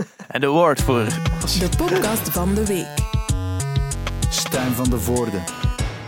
En de award voor... De podcast van de week. Stijn van de Voorde.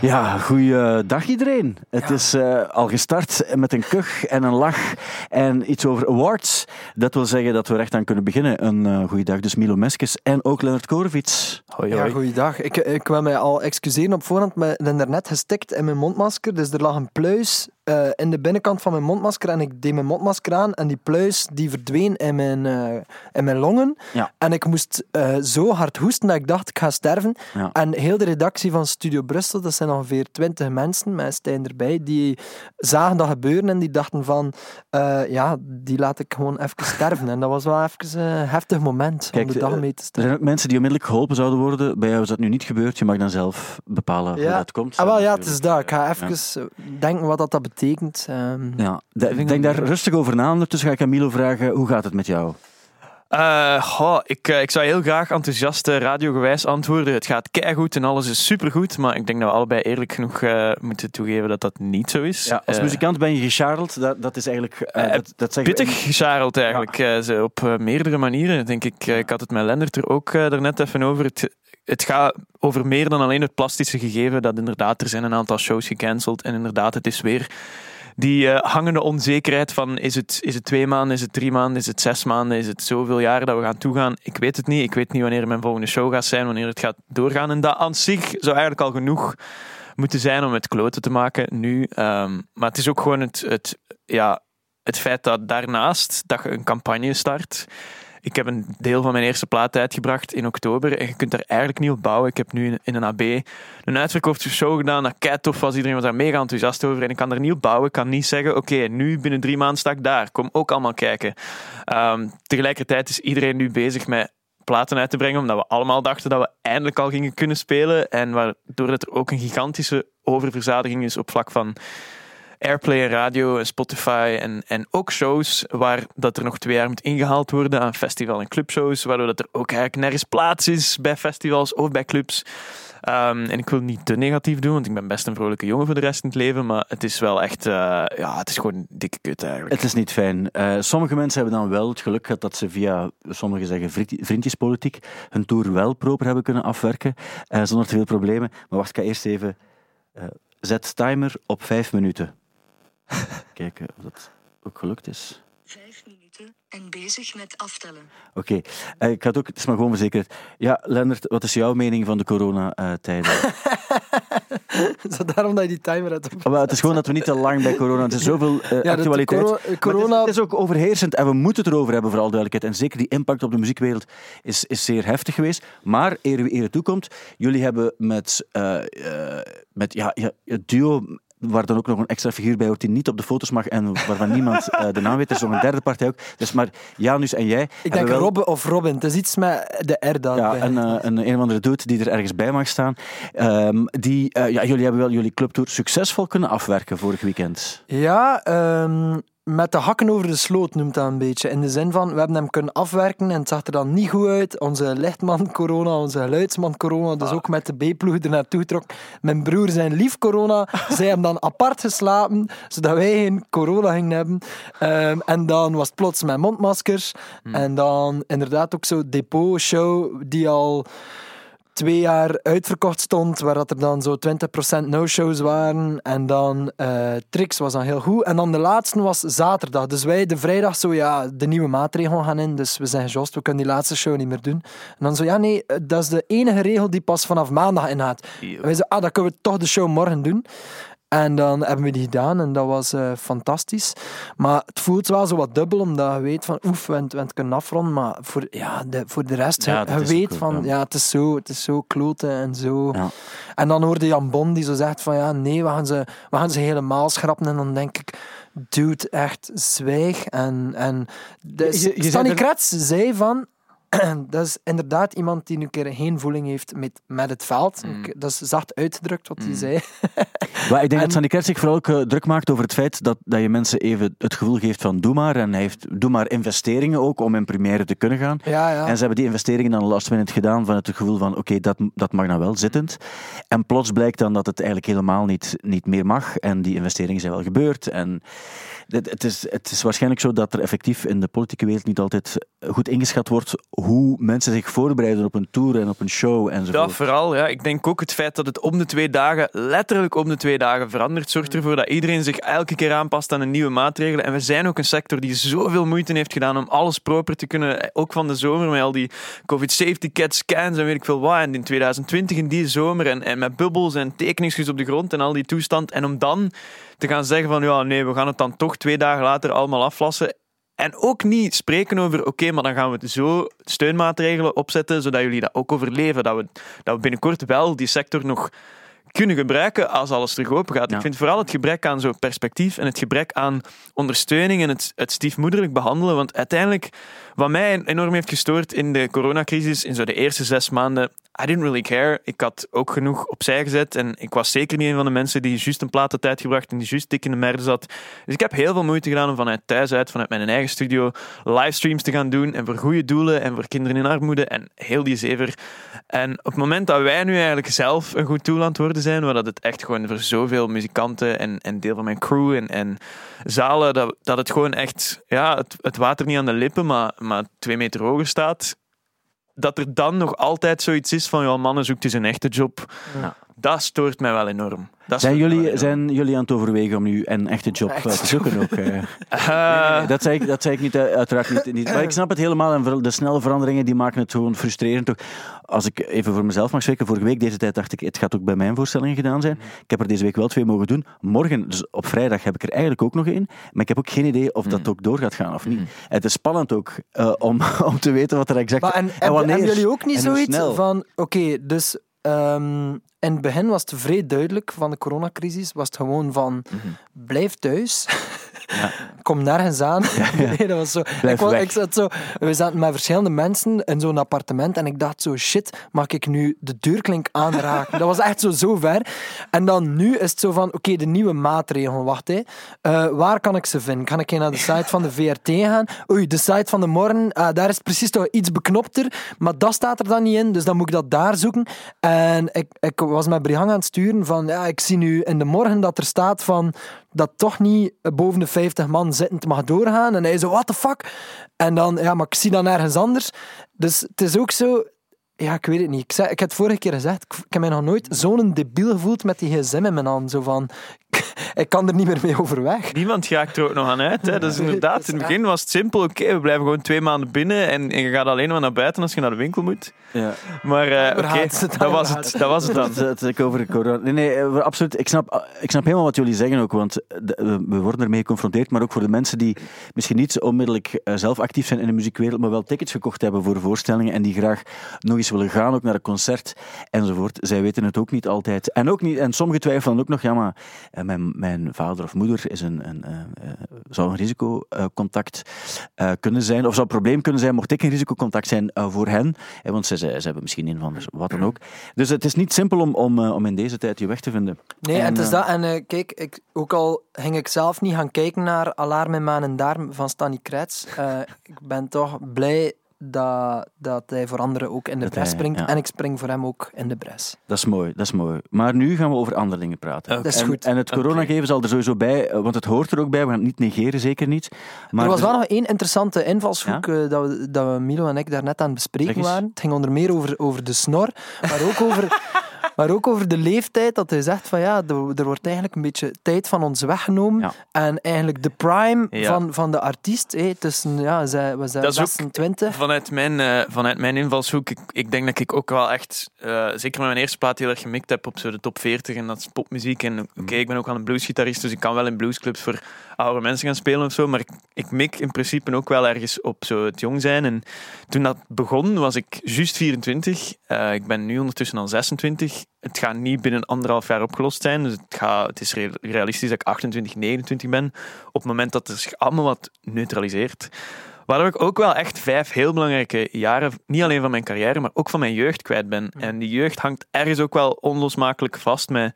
Ja, goeiedag iedereen. Het is uh, al gestart met een kuch en een lach en iets over awards. Dat wil zeggen dat we recht aan kunnen beginnen. Een uh, goeiedag dus Milo Meskes en ook Leonard Korevits. Hoi, hoi. Ja, goeiedag. Ik, ik wil mij al excuseren op voorhand, maar ik ben daarnet gestikt in mijn mondmasker, dus er lag een pluis uh, in de binnenkant van mijn mondmasker en ik deed mijn mondmasker aan en die pluis die verdween in mijn, uh, in mijn longen. Ja. En ik moest uh, zo hard hoesten dat ik dacht ik ga sterven. Ja. En heel de redactie van Studio Brussel, dat zijn ongeveer twintig mensen, met Stijn erbij, die zagen dat gebeuren en die dachten van ja, die laat ik gewoon even sterven. En dat was wel even een heftig moment Kijk, om de dag mee te Er starten. zijn ook mensen die onmiddellijk geholpen zouden worden. Bij jou is dat nu niet gebeurd. Je mag dan zelf bepalen hoe dat komt. Ah, wel, ja, het is dat. Ik ga even denken wat dat, dat betekent. Um, ja, de, denk daar rustig over na. Ondertussen ga ik aan Milo vragen, hoe gaat het met jou? Uh, goh, ik, uh, ik zou heel graag enthousiast radiogewijs antwoorden. Het gaat keigoed en alles is supergoed. Maar ik denk dat we allebei eerlijk genoeg moeten toegeven dat dat niet zo is. Ja, als muzikant ben je gecharreld. Dat, dat is eigenlijk... dat, dat zeg pittig gecharreld eigenlijk. Ja. op meerdere manieren, denk ik. ik had het met Lendert er ook daarnet even over. Het, het gaat over meer dan alleen het plastische gegeven. Dat inderdaad, er zijn een aantal shows gecanceld. En inderdaad, het is weer die uh, hangende onzekerheid van is het, is het twee maanden, is het drie maanden, is het zes maanden, is het zoveel jaren dat we gaan toegaan. Ik weet het niet. Ik weet niet wanneer mijn volgende show gaat zijn, wanneer het gaat doorgaan. En dat aan zich zou eigenlijk al genoeg moeten zijn om het kloten te maken nu. Um, maar het is ook gewoon het, het, ja, het feit dat daarnaast dat je een campagne start. Ik heb een deel van mijn eerste plaat uitgebracht in oktober en je kunt daar eigenlijk niet op bouwen. Ik heb nu in een AB een uitverkochte show gedaan. Dat kei tof was. Iedereen was daar mega enthousiast over en ik kan daar niet op bouwen. Ik kan niet zeggen, oké, nu binnen drie maanden sta ik daar. Kom ook allemaal kijken. Um, tegelijkertijd is iedereen nu bezig met platen uit te brengen, omdat we allemaal dachten dat we eindelijk al gingen kunnen spelen. En waardoor er ook een gigantische oververzadiging is op vlak van Airplay en radio en Spotify en, en ook shows waar dat er nog twee jaar moet ingehaald worden aan festival- en clubshows, waardoor dat er ook eigenlijk nergens plaats is bij festivals of bij clubs. Um, en ik wil niet te negatief doen, want ik ben best een vrolijke jongen voor de rest in het leven, maar het is wel echt, uh, ja, het is gewoon dikke kut eigenlijk. Het is niet fijn. Uh, sommige mensen hebben dan wel het geluk gehad dat ze via, sommigen zeggen vriendjespolitiek, hun tour wel proper hebben kunnen afwerken, uh, zonder te veel problemen. Maar wacht, ik ga eerst even, zet timer op vijf minuten. Kijken of dat ook gelukt is. Vijf minuten en bezig met aftellen. Oké, okay. uh, ik had ook, het is maar gewoon verzekerd. Ja, Lennart, wat is jouw mening van de coronatijden? is dat daarom dat je die timer hebt oh, Het is gewoon dat we niet te lang bij corona... Er is zoveel uh, ja, actualiteit. Coro corona... Het is, het, is, ook overheersend en we moeten het erover hebben, voor alle duidelijkheid. En zeker die impact op de muziekwereld is, is zeer heftig geweest. Maar, eer wie eer toekomt, jullie hebben met, uh, met ja, ja, het duo waar dan ook nog een extra figuur bij hoort die niet op de foto's mag en waarvan niemand uh, de naam weet. Er is nog een derde partij ook. Dus maar Janus en jij... Ik denk wel... Robbe of Robin. Het is iets met de R dan. Ja, een, uh, een, een of andere dude die er ergens bij mag staan. Um, die, uh, ja, jullie hebben wel jullie clubtour succesvol kunnen afwerken vorig weekend. Ja, um, met de hakken over de sloot noemt dat een beetje. In de zin van, we hebben hem kunnen afwerken en het zag er dan niet goed uit. Onze lichtman corona, onze geluidsman corona, dus ah. ook met de B-ploeg er naartoe trok. Mijn broer zijn lief corona, zij hebben dan apart geslapen, zodat wij geen corona gingen hebben. Um, en dan was het plots met mondmaskers. Hmm. En dan inderdaad ook zo depot-show die al twee jaar uitverkocht stond, waar dat er dan zo 20% no-shows waren. En dan uh, Trix was dan heel goed. En dan de laatste was zaterdag. Dus wij de vrijdag zo, ja, de nieuwe maatregelen gaan in. Dus we zijn gejost, we kunnen die laatste show niet meer doen. En dan zo, ja nee, dat is de enige regel die pas vanaf maandag ingaat. Wij zo, ah, dan kunnen we toch de show morgen doen. En dan hebben we die gedaan en dat was uh, fantastisch. Maar het voelt wel zo wat dubbel, omdat je weet van oef, we hebben het kunnen afronden. Maar voor, ja, de, voor de rest, ja, je, je weet van ja. ja. het, is zo, het is zo kloten en zo. Ja. En dan hoorde Jan Bon die zo zegt van ja, nee, we gaan ze, we gaan ze helemaal schrappen. En dan denk ik, dude, echt zwijg. En, en dus, Je- je Stanny zei er- Kretz zei van dat is inderdaad iemand die een keer geen voeling heeft met, met het veld. Ik- Dat is zacht uitgedrukt wat hij zei. Maar ik denk En- dat Sandy Kert zich vooral ook eh, druk maakt over het feit dat, dat je mensen even het gevoel geeft van doe maar. En hij heeft doe maar investeringen ook om in première te kunnen gaan. Ja, ja. En ze hebben die investeringen dan last minute gedaan van het gevoel van oké, dat, dat mag dan wel zittend. En plots blijkt dan dat het eigenlijk helemaal niet, niet meer mag. En die investeringen zijn wel gebeurd. En het, het, is, het is waarschijnlijk zo dat er effectief in de politieke wereld niet altijd goed ingeschat wordt hoe mensen zich voorbereiden op een tour en op een show enzovoort. Dat vooral, ja. Ik denk ook het feit dat het om de twee dagen, letterlijk om de twee dagen verandert, zorgt ervoor dat iedereen zich elke keer aanpast aan een nieuwe maatregelen. En we zijn ook een sector die zoveel moeite heeft gedaan om alles proper te kunnen, ook van de zomer, met al die COVID-safety cat scans en weet ik veel wat. En in 2020 in die zomer, en, en met bubbels en tekeningsjes op de grond en al die toestand. En om dan te gaan zeggen van, ja, nee, we gaan het dan toch twee dagen later allemaal aflassen. En ook niet spreken over, oké, maar dan gaan we zo steunmaatregelen opzetten, zodat jullie dat ook overleven. Dat we, dat we binnenkort wel die sector nog kunnen gebruiken als alles terug open gaat. Ja. Ik vind vooral het gebrek aan zo'n perspectief en het gebrek aan ondersteuning en het, het stiefmoederlijk behandelen. Want uiteindelijk, wat mij enorm heeft gestoord in de coronacrisis, in zo de eerste zes maanden, I didn't really care. Ik had ook genoeg opzij gezet en ik was zeker niet een van de mensen die juist een plaat had uitgebracht en die juist dik in de merde zat. Dus ik heb heel veel moeite gedaan om vanuit thuis uit, vanuit mijn eigen studio, livestreams te gaan doen en voor goede doelen en voor kinderen in armoede en heel die zever. En op het moment dat wij nu eigenlijk zelf een goed doel aan het worden zijn, waar dat het echt gewoon voor zoveel muzikanten en, en deel van mijn crew en, en zalen, dat, dat het gewoon echt, ja, het, het water niet aan de lippen, maar, maar twee meter hoger staat, dat er dan nog altijd zoiets is van, ja, mannen zoekt eens een echte job. Ja. Dat stoort mij wel enorm. Dat Zijn jullie, enorm. zijn jullie aan het overwegen om nu een echte job Echt eh, te zoeken ook? eh? Eh, Nee, dat zei ik, dat zei ik niet, uiteraard niet, niet. Maar ik snap het helemaal. En de snelle veranderingen die maken het gewoon frustrerend. Ook. Als ik even voor mezelf mag spreken, vorige week deze tijd dacht ik, het gaat ook bij mijn voorstellingen gedaan zijn. Ik heb er deze week wel twee mogen doen. Morgen, dus op vrijdag, heb ik er eigenlijk ook nog één. Maar ik heb ook geen idee of dat ook door gaat gaan of niet. Het is spannend ook eh, om, om te weten wat er exact Maar en, en, wanneer. hebben jullie ook niet en zoiets snel. van, oké, dus ehm, in het begin was het vrij duidelijk van de coronacrisis, was het gewoon van, Mhm. blijf thuis, kom nergens aan. Nee, dat was zo. Blijf ik, was, ik zat zo, we zaten met verschillende mensen in zo'n appartement en ik dacht zo, shit, mag ik nu de deurklink aanraken? dat was echt zo, zo ver. En dan nu is het zo van, oké, de nieuwe maatregelen, wacht hé. Eh, waar kan ik ze vinden? Kan ik naar de site van de VRT gaan? Oei, de site van de morgen, ah, daar is precies toch iets beknopter, maar dat staat er dan niet in, dus dan moet ik dat daar zoeken. En ik, ik was met Brihang aan het sturen van, ja, ik zie nu in de morgen dat er staat van, dat toch niet boven de 50 man zittend mag doorgaan. En hij zo, what the fuck? En dan, ja, maar ik zie dan ergens anders. Dus het is ook zo... Ja, ik weet het niet. Ik, zei, ik heb het vorige keer gezegd, ik, ik heb mij nog nooit zo'n debiel gevoeld met die gsm in mijn hand. Zo van, ik kan er niet meer mee overweg. Niemand raakt er ook nog aan uit. Hè. Dat is inderdaad, in het begin was het simpel. Oké, we blijven gewoon twee maanden binnen en, en je gaat alleen maar naar buiten als je naar de winkel moet. Ja. Maar eh, oké, dat, was het, dat was het dan. Dat, dat, dat ik over corona. Nee, nee, eh, absoluut. Ik snap, ik snap helemaal wat jullie zeggen ook, want de- we- we worden ermee geconfronteerd. Maar ook voor de mensen die misschien niet zo onmiddellijk eh, zelf actief zijn in de muziekwereld, maar wel tickets gekocht hebben voor voorstellingen en die graag nog eens willen gaan, ook naar een concert enzovoort. Zij weten het ook niet altijd. En, ook niet, en sommigen twijfelen ook nog, ja, maar eh, mijn, mijn vader of moeder is een, een, eh, eh, zou een risicocontact kunnen zijn, of zou een probleem kunnen zijn, mocht ik een risicocontact zijn voor hen. Want ze, ze, ze hebben misschien een van wat dan ook. Dus het is niet simpel om, om, om in deze tijd je weg te vinden. Nee, en, het is dat. En kijk, ik, ook al ging ik zelf niet gaan kijken naar Alarm in Maan en Darm van Stanny Kretz, eh, ik ben toch blij dat, dat hij voor anderen ook in de Dat bres hij- springt. ja. En ik spring voor hem ook in de bres. Dat is mooi, dat is mooi. Maar nu gaan we over andere dingen praten. Dat is en, goed. En het coronageven zal er sowieso bij, eh, want het hoort er ook bij. We gaan het niet negeren, zeker niet. Maar er was er- wel nog één interessante invalshoek eh, dat, we, dat we, Milo en ik daar net aan het bespreken waren. Het ging onder meer over, over de snor, maar ook over, maar ook over de leeftijd. Dat hij zegt van ja, er, wordt eigenlijk een beetje tijd van ons weggenomen. Ja. En eigenlijk de prime Ja. van, van de artiest, tussen, ja, zij, zijn Dat is ook 26. Vanuit mijn, eh, vanuit mijn invalshoek, ik, ik denk dat ik ook wel echt, eh, zeker met mijn eerste plaat, heel erg gemikt heb op zo de top 40 en dat is popmuziek. En oké, ik ben ook wel een bluesgitarist, dus ik kan wel in bluesclubs voor oude mensen gaan spelen of zo. Maar ik, ik mik in principe ook wel ergens op zo het jong zijn. En toen dat begon, was ik juist 24. Eh, ik ben nu ondertussen al 26. Het gaat niet binnen anderhalf jaar opgelost zijn. Dus het, gaat, het is real- realistisch dat ik 28, 29 ben. Op het moment dat het zich allemaal wat neutraliseert. Waardoor ik ook wel echt vijf heel belangrijke jaren, niet alleen van mijn carrière, maar ook van mijn jeugd kwijt ben. En die jeugd hangt ergens ook wel onlosmakelijk vast met...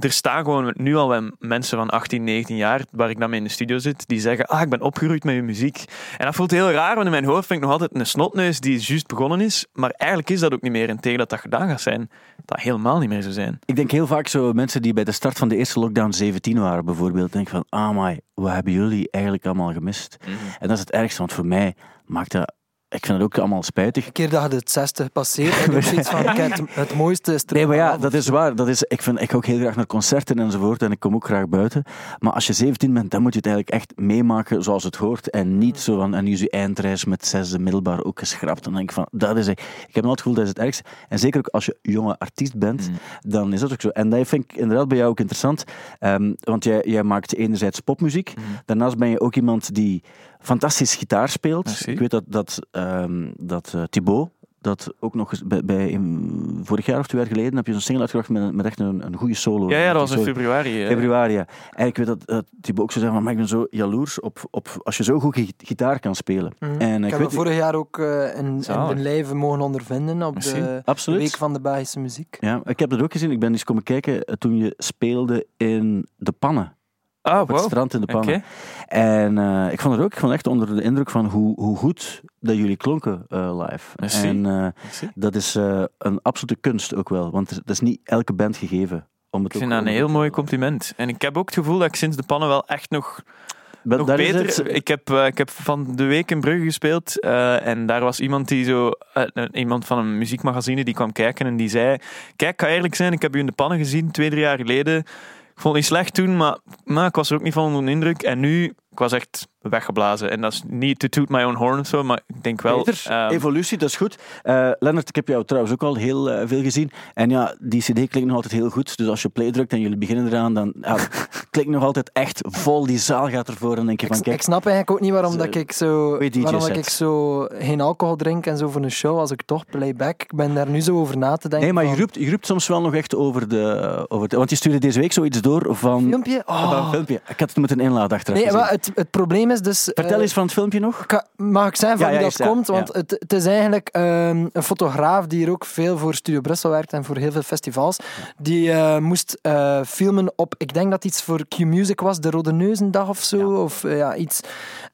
Er staan gewoon nu al mensen van 18, 19 jaar, waar ik dan mee in de studio zit, die zeggen, ah, ik ben opgegroeid met je muziek. En dat voelt heel raar, want in mijn hoofd vind ik nog altijd een snotneus die juist begonnen is. Maar eigenlijk is dat ook niet meer. En tegen dat dat gedaan gaat zijn, dat helemaal niet meer zo zijn. Ik denk heel vaak zo mensen die bij de start van de eerste lockdown 17 waren bijvoorbeeld, denken van, ah my, wat hebben jullie eigenlijk allemaal gemist? Mhm. En dat is het ergste, want voor mij maakt dat ik vind het ook allemaal spijtig. Een keer dat je het 60 passeert, heb je zoiets van, kijk, het, het mooiste is Nee, maar ja, dat is waar. Dat is, ik, vind, ik ga ook heel graag naar concerten enzovoort en ik kom ook graag buiten. Maar als je 17 bent, dan moet je het eigenlijk echt meemaken zoals het hoort. En niet zo van, en nu is je eindreis met zesde middelbaar ook geschrapt. Dan denk ik van, dat is, ik heb nooit het gevoel dat is het ergste. En zeker ook als je jonge artiest bent, dan is dat ook zo. En dat vind ik inderdaad bij jou ook interessant. ehm, want jij, jij maakt enerzijds popmuziek. Daarnaast ben je ook iemand die fantastisch gitaar speelt. Merci. Ik weet dat, dat, ehm, dat eh, Thibaut, dat ook nog eens bij, bij in- vorig jaar of twee jaar geleden heb je zo'n single uitgebracht met, met echt een, een goede solo. Ja, ja, dat was in februari. eh. Februari, ja. En ik weet dat uh, Thibaut ook zo zei van, maar ik ben zo jaloers op, op als je zo goed gi- gitaar kan spelen. En Ik ik heb weet vorig jaar ook eh, in, in lijve mogen ondervinden op Merci. de Absoluut. Week van de Belgische Muziek. Ja, ik heb dat ook gezien. Ik ben eens komen kijken eh, toen je speelde in De Pannen. Ah, Op het strand in De. Pannen. En eh, ik vond het ook, ik vond echt onder de indruk van hoe, hoe goed dat jullie klonken eh, live. Merci. En eh, dat is een absolute kunst ook wel. Want dat is niet elke band gegeven. Om het Ik vind dat een heel mooi compliment. En ik heb ook het gevoel dat ik sinds de pannen wel echt nog, nog daar is beter... het- Ik heb, ik heb van de week in Brugge gespeeld en daar was iemand die zo... iemand van een muziekmagazine die kwam kijken en die zei... Kijk, ga eerlijk zijn, ik heb u in de pannen gezien twee, drie jaar geleden. Vond niet slecht toen, maar, maar ik was er ook niet van onder de indruk. En nu, ik was echt weggeblazen. En dat is niet to toot my own horn of zo, maar ik denk wel... Peter, ehm, evolutie, dat is goed. Eh Lennart, ik heb jou trouwens ook al heel eh, veel gezien. En ja, die cd klinkt nog altijd heel goed. Dus als je play drukt en jullie beginnen eraan, dan ja, het klinkt nog altijd echt vol. Die zaal gaat ervoor. En dan denk je Ik, van, ik kijk, snap eigenlijk ook niet waarom dat ik zo, waarom dat ik zo geen alcohol drink en zo voor een show als ik toch playback. Ik ben daar nu zo over na te denken. nee, maar je roept, je roept soms wel nog echt over de, over de... Want je stuurde deze week zoiets door van... Filmpje? van Oh. een filmpje. Ik had het moeten inladen achteraf Nee, maar het, het probleem is dus... Vertel eh, eens van het filmpje nog. Ka- Mag ik zeggen van Ja, wie dat ja, komt? Want het, het is eigenlijk ehm, een fotograaf die hier ook veel voor Studio Brussel werkt en voor heel veel festivals. Die eh, moest eh, filmen op, ik denk dat iets voor Q-Music was, de Rode Neuzendag of zo. Of ja, iets.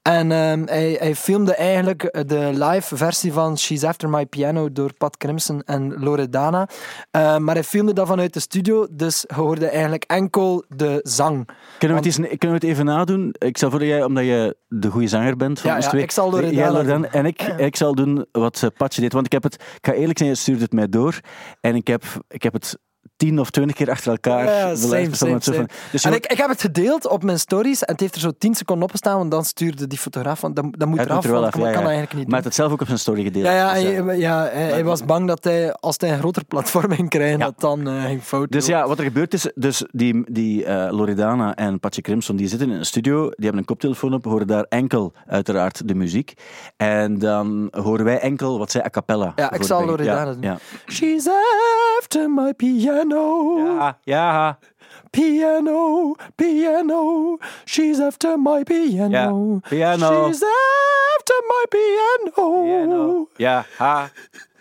En ehm, hij, hij filmde eigenlijk de live versie van She's After My Piano door Pat Crimson en Loredana. Eh, maar hij filmde dat vanuit de studio, dus je hoorde eigenlijk enkel de zang. Kunnen we, het eens, kunnen we het even nadoen? Ik stel voor jij, omdat je de goede zanger bent van Ja, ons ja, twee... ik zal Loredana jij Loredana. En ik, ik zal doen wat eh, Patje deed. Want ik heb het... Ik ga eerlijk zijn, je stuurde het mij door. En ik heb, ik heb het tien of twintig keer achter elkaar Ja, beluisterd, same. Dus En ik, ik heb het gedeeld op mijn stories en het heeft er zo 10 seconden opgestaan, want dan stuurde die fotograaf van, dat, dat moet Ja, eraf, er wel af, dat ja, kan ja. eigenlijk niet Maar doen. het zelf ook op zijn story gedeeld. Ja, ja, Dus, hij, ja hij, hij was bang dat hij, als hij een groter platform ging krijgen, dat dan eh ging fout Dus ja, wat er gebeurt is, dus die, die eh, Loredana en Patje Crimson, die zitten in een studio, die hebben een koptelefoon op, horen daar enkel uiteraard de muziek. En dan horen wij enkel wat zij a cappella Ja, ik zal. Loredana doen. She's after my piano, Ja, ja, piano, piano. She's after my piano. Ja, piano. She's after my piano. piano. Ja, ha,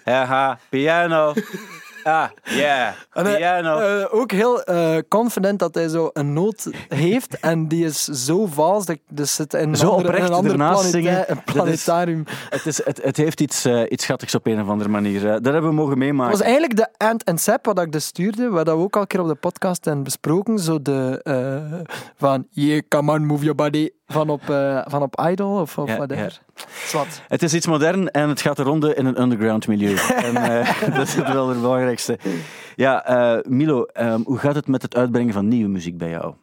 ja, ha, piano. Ah, yeah, En eh, ook heel eh, confident dat hij zo een noot heeft en die is zo vals dat dus zit in een Zo andere, oprecht een ander ernaast planeta- zingen, een dat is- planetarium. Het, is, het, het heeft iets, eh, iets schattigs op een of andere manier. Dat hebben we mogen meemaken. Het was eigenlijk de Ant en Sep wat ik dus stuurde, wat we ook al een keer op de podcast hebben besproken. Zo de van yeah, come on, move your body van op, eh, van op Idol of, of Ja, whatever. Het is iets modern en het gaat de ronde in een underground milieu. en eh, dat is het wel het belangrijkste. Ja, eh, Milo, ehm, hoe gaat het met het uitbrengen van nieuwe muziek bij jou?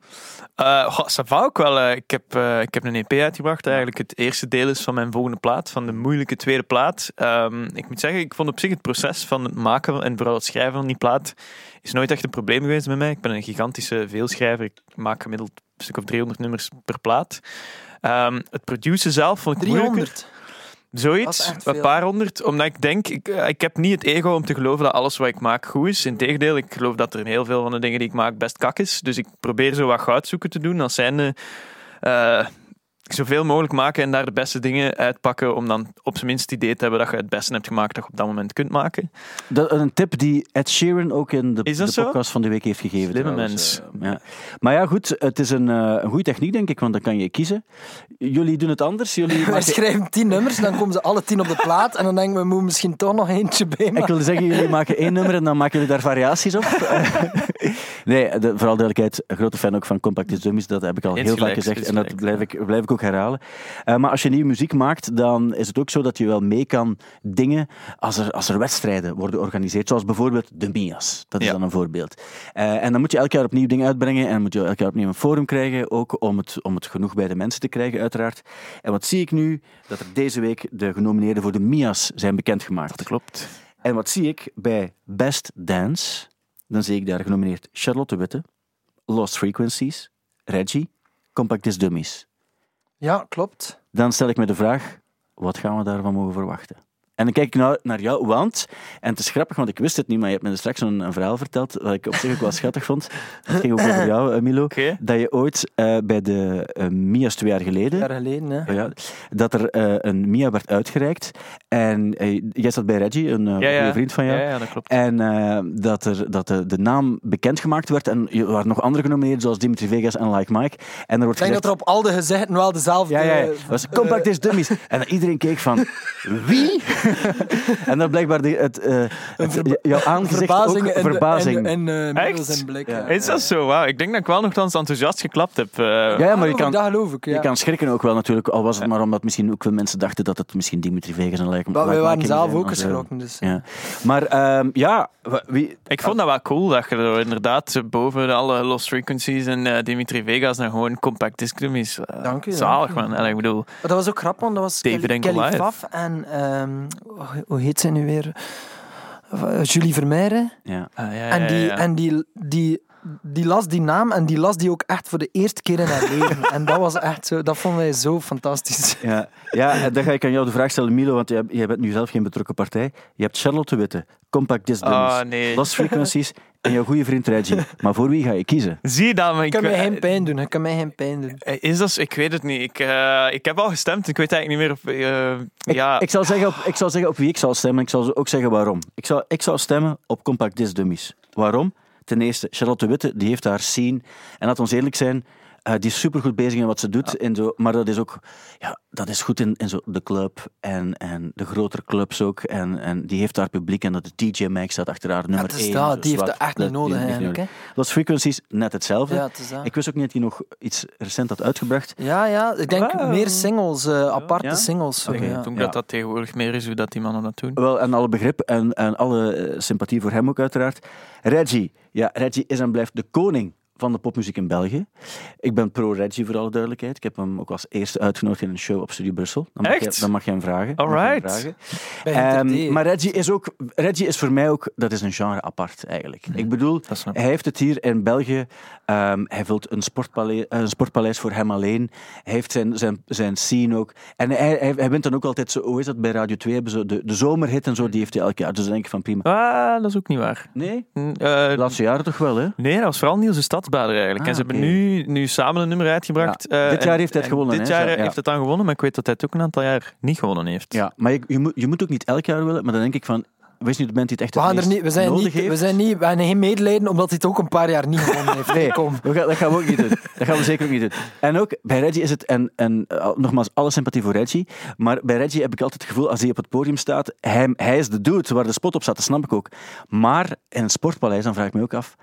Eh goh, ça ook wel. eh, ik, heb, eh, ik heb een EP uitgebracht. Eigenlijk het eerste deel is van mijn volgende plaat, van de moeilijke tweede plaat. Ehm, ik moet zeggen, ik vond op zich het proces van het maken en vooral het schrijven van die plaat is nooit echt een probleem geweest bij mij. Ik ben een gigantische veelschrijver. Ik maak gemiddeld een stuk of 300 nummers per plaat. Ehm, het produceren zelf vond ik moeilijker. 300. Dat is Zoiets, een paar honderd. Omdat ik denk, ik, eh, ik heb niet het ego om te geloven dat alles wat ik maak goed is. Integendeel, ik geloof dat er in heel veel van de dingen die ik maak best kak is. Dus ik probeer zo wat goud zoeken te doen. Als zijnde eh, zoveel mogelijk maken en daar de beste dingen uitpakken. Om dan op zijn minst het idee te hebben dat je het beste hebt gemaakt dat je op dat moment kunt maken. Dat, een tip die Ed Sheeran ook in de, zo? podcast van de week heeft gegeven. Slimme trouwens. mens. Eh, ja. Maar ja, goed, het is een, eh, een goede techniek, denk ik, want dan kan je kiezen. Jullie doen het anders. Jullie Wij maken- schrijven tien nummers, dan komen ze alle tien op de plaat en dan denken we, we moeten misschien toch nog eentje bij Ik wilde zeggen, jullie maken één nummer en dan maken jullie daar variaties op. nee, de, vooral duidelijkheid, een grote fan ook van Compact is Dummies. Dat heb ik al heel vaak gezegd en dat blijf ik, blijf ik ook herhalen. Eh, maar als je nieuwe muziek maakt, dan is het ook zo dat je wel mee kan dingen als er, als er wedstrijden worden georganiseerd. Zoals bijvoorbeeld de Mias. Dat is Ja. dan een voorbeeld. Eh, en dan moet je elk jaar opnieuw dingen uitbrengen. En dan moet je elk jaar opnieuw een forum krijgen. Ook om het, om het genoeg bij de mensen te krijgen, uiteraard. En wat zie ik nu? Dat er deze week de genomineerden voor de Mias zijn bekendgemaakt. Dat klopt. En wat zie ik bij Best Dance? Dan zie ik daar genomineerd Charlotte Witte, Lost Frequencies, Reggie, Compact Disc Dummies. Ja, klopt. Dan stel ik me de vraag, wat gaan we daarvan mogen verwachten? En dan kijk ik naar, naar jou, want, en het is grappig, want ik wist het niet, maar je hebt me straks een, een verhaal verteld, wat ik op zich ook wel schattig vond. Het ging ook over jou, eh, Milo. Dat je ooit eh, bij de eh, Mia's twee jaar geleden, jaar geleden, hè. ja, dat er eh, een Mia werd uitgereikt. En jij zat bij Reggie, een eh, Ja, vriend van jou. Ja, ja, dat klopt. En eh, dat, er, dat de, de naam bekendgemaakt werd. En er waren nog andere genomineerd, zoals Dimitri Vegas en Like Mike. En er wordt Ik denk gezegd... dat er op al de gezichten wel dezelfde... ja, ja, was Compact is Dummies. En dat iedereen keek van... Wie? en dan blijkbaar de, het, eh, het- jouw aangezicht verbazing ook en, verbazing. En, en, eh, Echt? Blik. Ja. Is dat zo? Wauw. Ik denk dat ik wel nogthans enthousiast geklapt heb. eh. ja, ja, maar je kan, Dat geloof ik, ja. je kan schrikken ook wel natuurlijk. Al was het maar omdat misschien ook veel mensen dachten dat het misschien Dimitri Vegas en Like, Maar wij waren zelf ook geschrokken, dus... Ja. Maar ehm, ja, wie, Ik vond dat wel cool dat je er inderdaad boven alle Lost Frequencies en Dimitri Vegas naar gewoon compact disc Dank u, Zalig man. En ik bedoel, Maar dat was ook grappig, want dat was David Kelly, en Kelly en... hoe- hoe heet zij nu weer? Eh, Julie Vermeijren. ja. ah, ja, ja, En, die, en die, die, die las die naam en die las die ook echt voor de eerste keer in haar leven. en dat was echt zo... Dat vonden wij zo fantastisch. Ja, ja, en dan ga ik aan jou de vraag stellen, Milo, want jij, jij bent nu zelf geen betrokken partij. Je hebt Charlotte Witte, Compact Disc Dummies, Ah, nee. Lost Frequencies en jouw goede vriend Reggie. Maar voor wie ga je kiezen? Zie je dat? Maar Ik kan mij eh, geen pijn doen. Ik kan mij geen pijn doen. eh, Is dat, ik weet het niet. Ik, eh, ik heb al gestemd. Ik weet eigenlijk niet meer of... eh, Ik, ja, ik, zal zeggen op, ik zal zeggen op wie ik zal stemmen. Ik zal ook zeggen waarom. Ik zal, ik zal stemmen op Compact Disc Dummies. Waarom? Ten eerste, Charlotte Witte, die heeft haar scene. En laat ons eerlijk zijn, eh, die is supergoed bezig in wat ze doet. In zo, maar dat is ook ja, dat is goed in, in zo de club en, en de grotere clubs ook. En, en die heeft haar publiek en dat de DJ Mag staat achter haar nummer het is 1. dat, die heeft dat echt niet nodig eigenlijk, nodig. Lost Frequencies, net hetzelfde. Ja, het dat. Ik wist ook niet dat hij nog iets recent had uitgebracht. Ja, ja. Ik denk meer singles, eh, aparte singles. ja. ik denk dat dat tegenwoordig meer is hoe dat die mannen dat doen. Wel, en alle begrip en, en alle eh, sympathie voor hem ook uiteraard. Reggie. Ja, Reggie is en blijft de koning van de popmuziek in België. Ik ben pro-Reggie voor alle duidelijkheid. Ik heb hem ook als eerste uitgenodigd in een show op Studio Brussel. Dan mag, Echt? Je, dan mag je hem vragen. Alright. Ehm, D. maar Reggie is, ook, Reggie is voor mij ook, dat is een genre apart eigenlijk. Ik bedoel, hij heeft het hier in België, ehm, hij vult een sportpaleis, een sportpaleis voor hem alleen. Hij heeft zijn, zijn, zijn scene ook. En hij, hij, hij wint dan ook altijd zo, hoe is dat bij Radio 2, hebben ze de, de zomerhit en zo, die heeft hij elk jaar. Dus dan denk ik van prima. Ah, dat is ook niet waar. Nee? Hm, eh, De laatste jaren toch wel, hè? Nee, dat was vooral Niels de Eigenlijk. Ah, en ze hebben nu, nu samen een nummer uitgebracht. Ja. eh, Dit jaar heeft hij het en gewonnen, Dit hè? jaar Ja. heeft het dan gewonnen, maar ik weet dat hij het ook een aantal jaar niet gewonnen heeft. Ja, maar je, je, moet, je moet ook niet elk jaar willen, maar dan denk ik van, wees nu de band die het echt We, het er niet, we, zijn nodig niet, heeft. we, zijn niet, we hebben geen medelijden omdat hij het ook een paar jaar niet gewonnen heeft. Nee, Kom. we gaan- dat gaan we ook niet doen. Dat gaan we zeker ook niet doen. En ook bij Reggie is het, en, en eh, nogmaals, alle sympathie voor Reggie, maar bij Reggie heb ik altijd het gevoel, als hij op het podium staat, hij, hij is de dude waar de spot op staat, dat snap ik ook. Maar in het sportpaleis, dan vraag ik me ook af,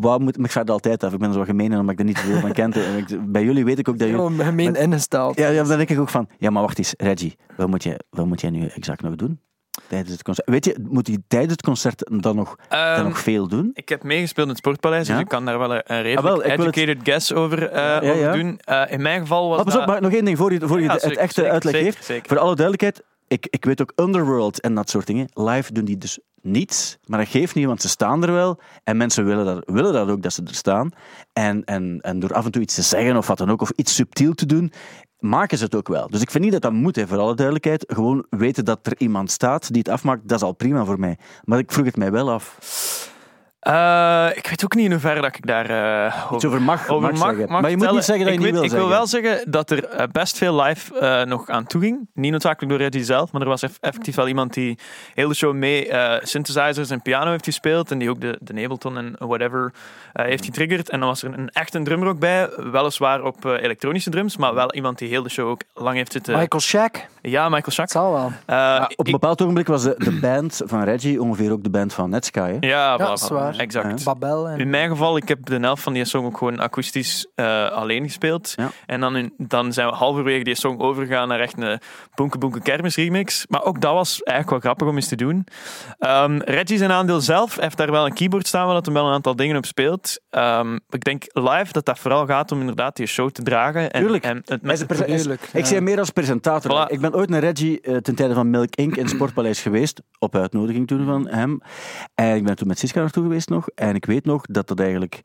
wat moet, maar ik vraag het altijd af, ik ben zo gemeen omdat ik er niet te veel van ken. En ik- Bij jullie weet ik ook dat jullie... Gewoon gemeen ingesteld. Ja, ja, dan denk ik ook van, ja, maar wacht eens, Reggie, wat moet, je, wat moet jij nu exact nog doen? Tijdens het concert. Weet je, moet hij tijdens het concert dan nog, dan Ehm, nog veel doen? Ik heb meegespeeld in het Sportpaleis, Ja? dus ik kan daar wel een, redelijk Ah, wel, ik wil het- educated guess over, eh, Ja, ja. over doen. Eh, in mijn geval was op, dat... maar nog één ding voor je, voor je Ja, de- het zeker, echte zeker, uitleg zeker, geeft. Voor alle duidelijkheid, ik, ik weet ook Underworld en dat soort dingen. Live doen die dus niets, maar dat geeft niet, want ze staan er wel. En mensen willen dat, willen dat ook, dat ze er staan. En, en, en door af en toe iets te zeggen of wat dan ook, of iets subtiel te doen, maken ze het ook wel. Dus ik vind niet dat dat moet, hè, voor alle duidelijkheid. Gewoon weten dat er iemand staat die het afmaakt, dat is al prima voor mij. Maar ik vroeg het mij wel af. Eh, ik weet ook niet in hoeverre dat ik daar eh, Iets over mag, over mag zeggen. maar je moet niet zeggen dat je ik niet weet- wil Ik zeggen. wil wel zeggen dat er eh, best veel live eh, nog aan toe ging. Niet noodzakelijk door Reggie zelf, maar er was eff- effectief wel iemand die heel de show mee eh, synthesizers en piano heeft gespeeld. En die ook de, de Ableton en whatever eh, heeft getriggerd. En dan was er een echt een drummer ook bij. Weliswaar op eh, elektronische drums, maar wel iemand die heel de show ook lang heeft zitten. Michael Shack, Ja, Michael Schack. het zal wel. Eh, Ja, op een ik- bepaald ogenblik was de, de band van Reggie ongeveer ook de band van Netsky. Hè? ja, Ja, dat is voilà. waar. Exact. Babel. En... In mijn geval, ik heb de helft van die song ook gewoon akoestisch eh, alleen gespeeld. Ja. En dan, in- dan zijn we halverwege die song overgegaan naar echt een Boenke Boenke Kermis remix. Maar ook dat was eigenlijk wel grappig om eens te doen. Ehm, Reggie zijn aandeel zelf heeft daar wel een keyboard staan waar dat hem wel een aantal dingen op speelt. Ehm, ik denk live dat dat vooral gaat om inderdaad die show te dragen. En, Tuurlijk. En het is is- Tuurlijk, Ik zie hem meer als presentator. Voilà. Ik ben ooit naar Reggie eh, ten tijde van Milk Inc. in Sportpaleis geweest, op uitnodiging toen van hem. En ik ben toen met Siska naartoe geweest nog. En ik weet nog dat dat eigenlijk...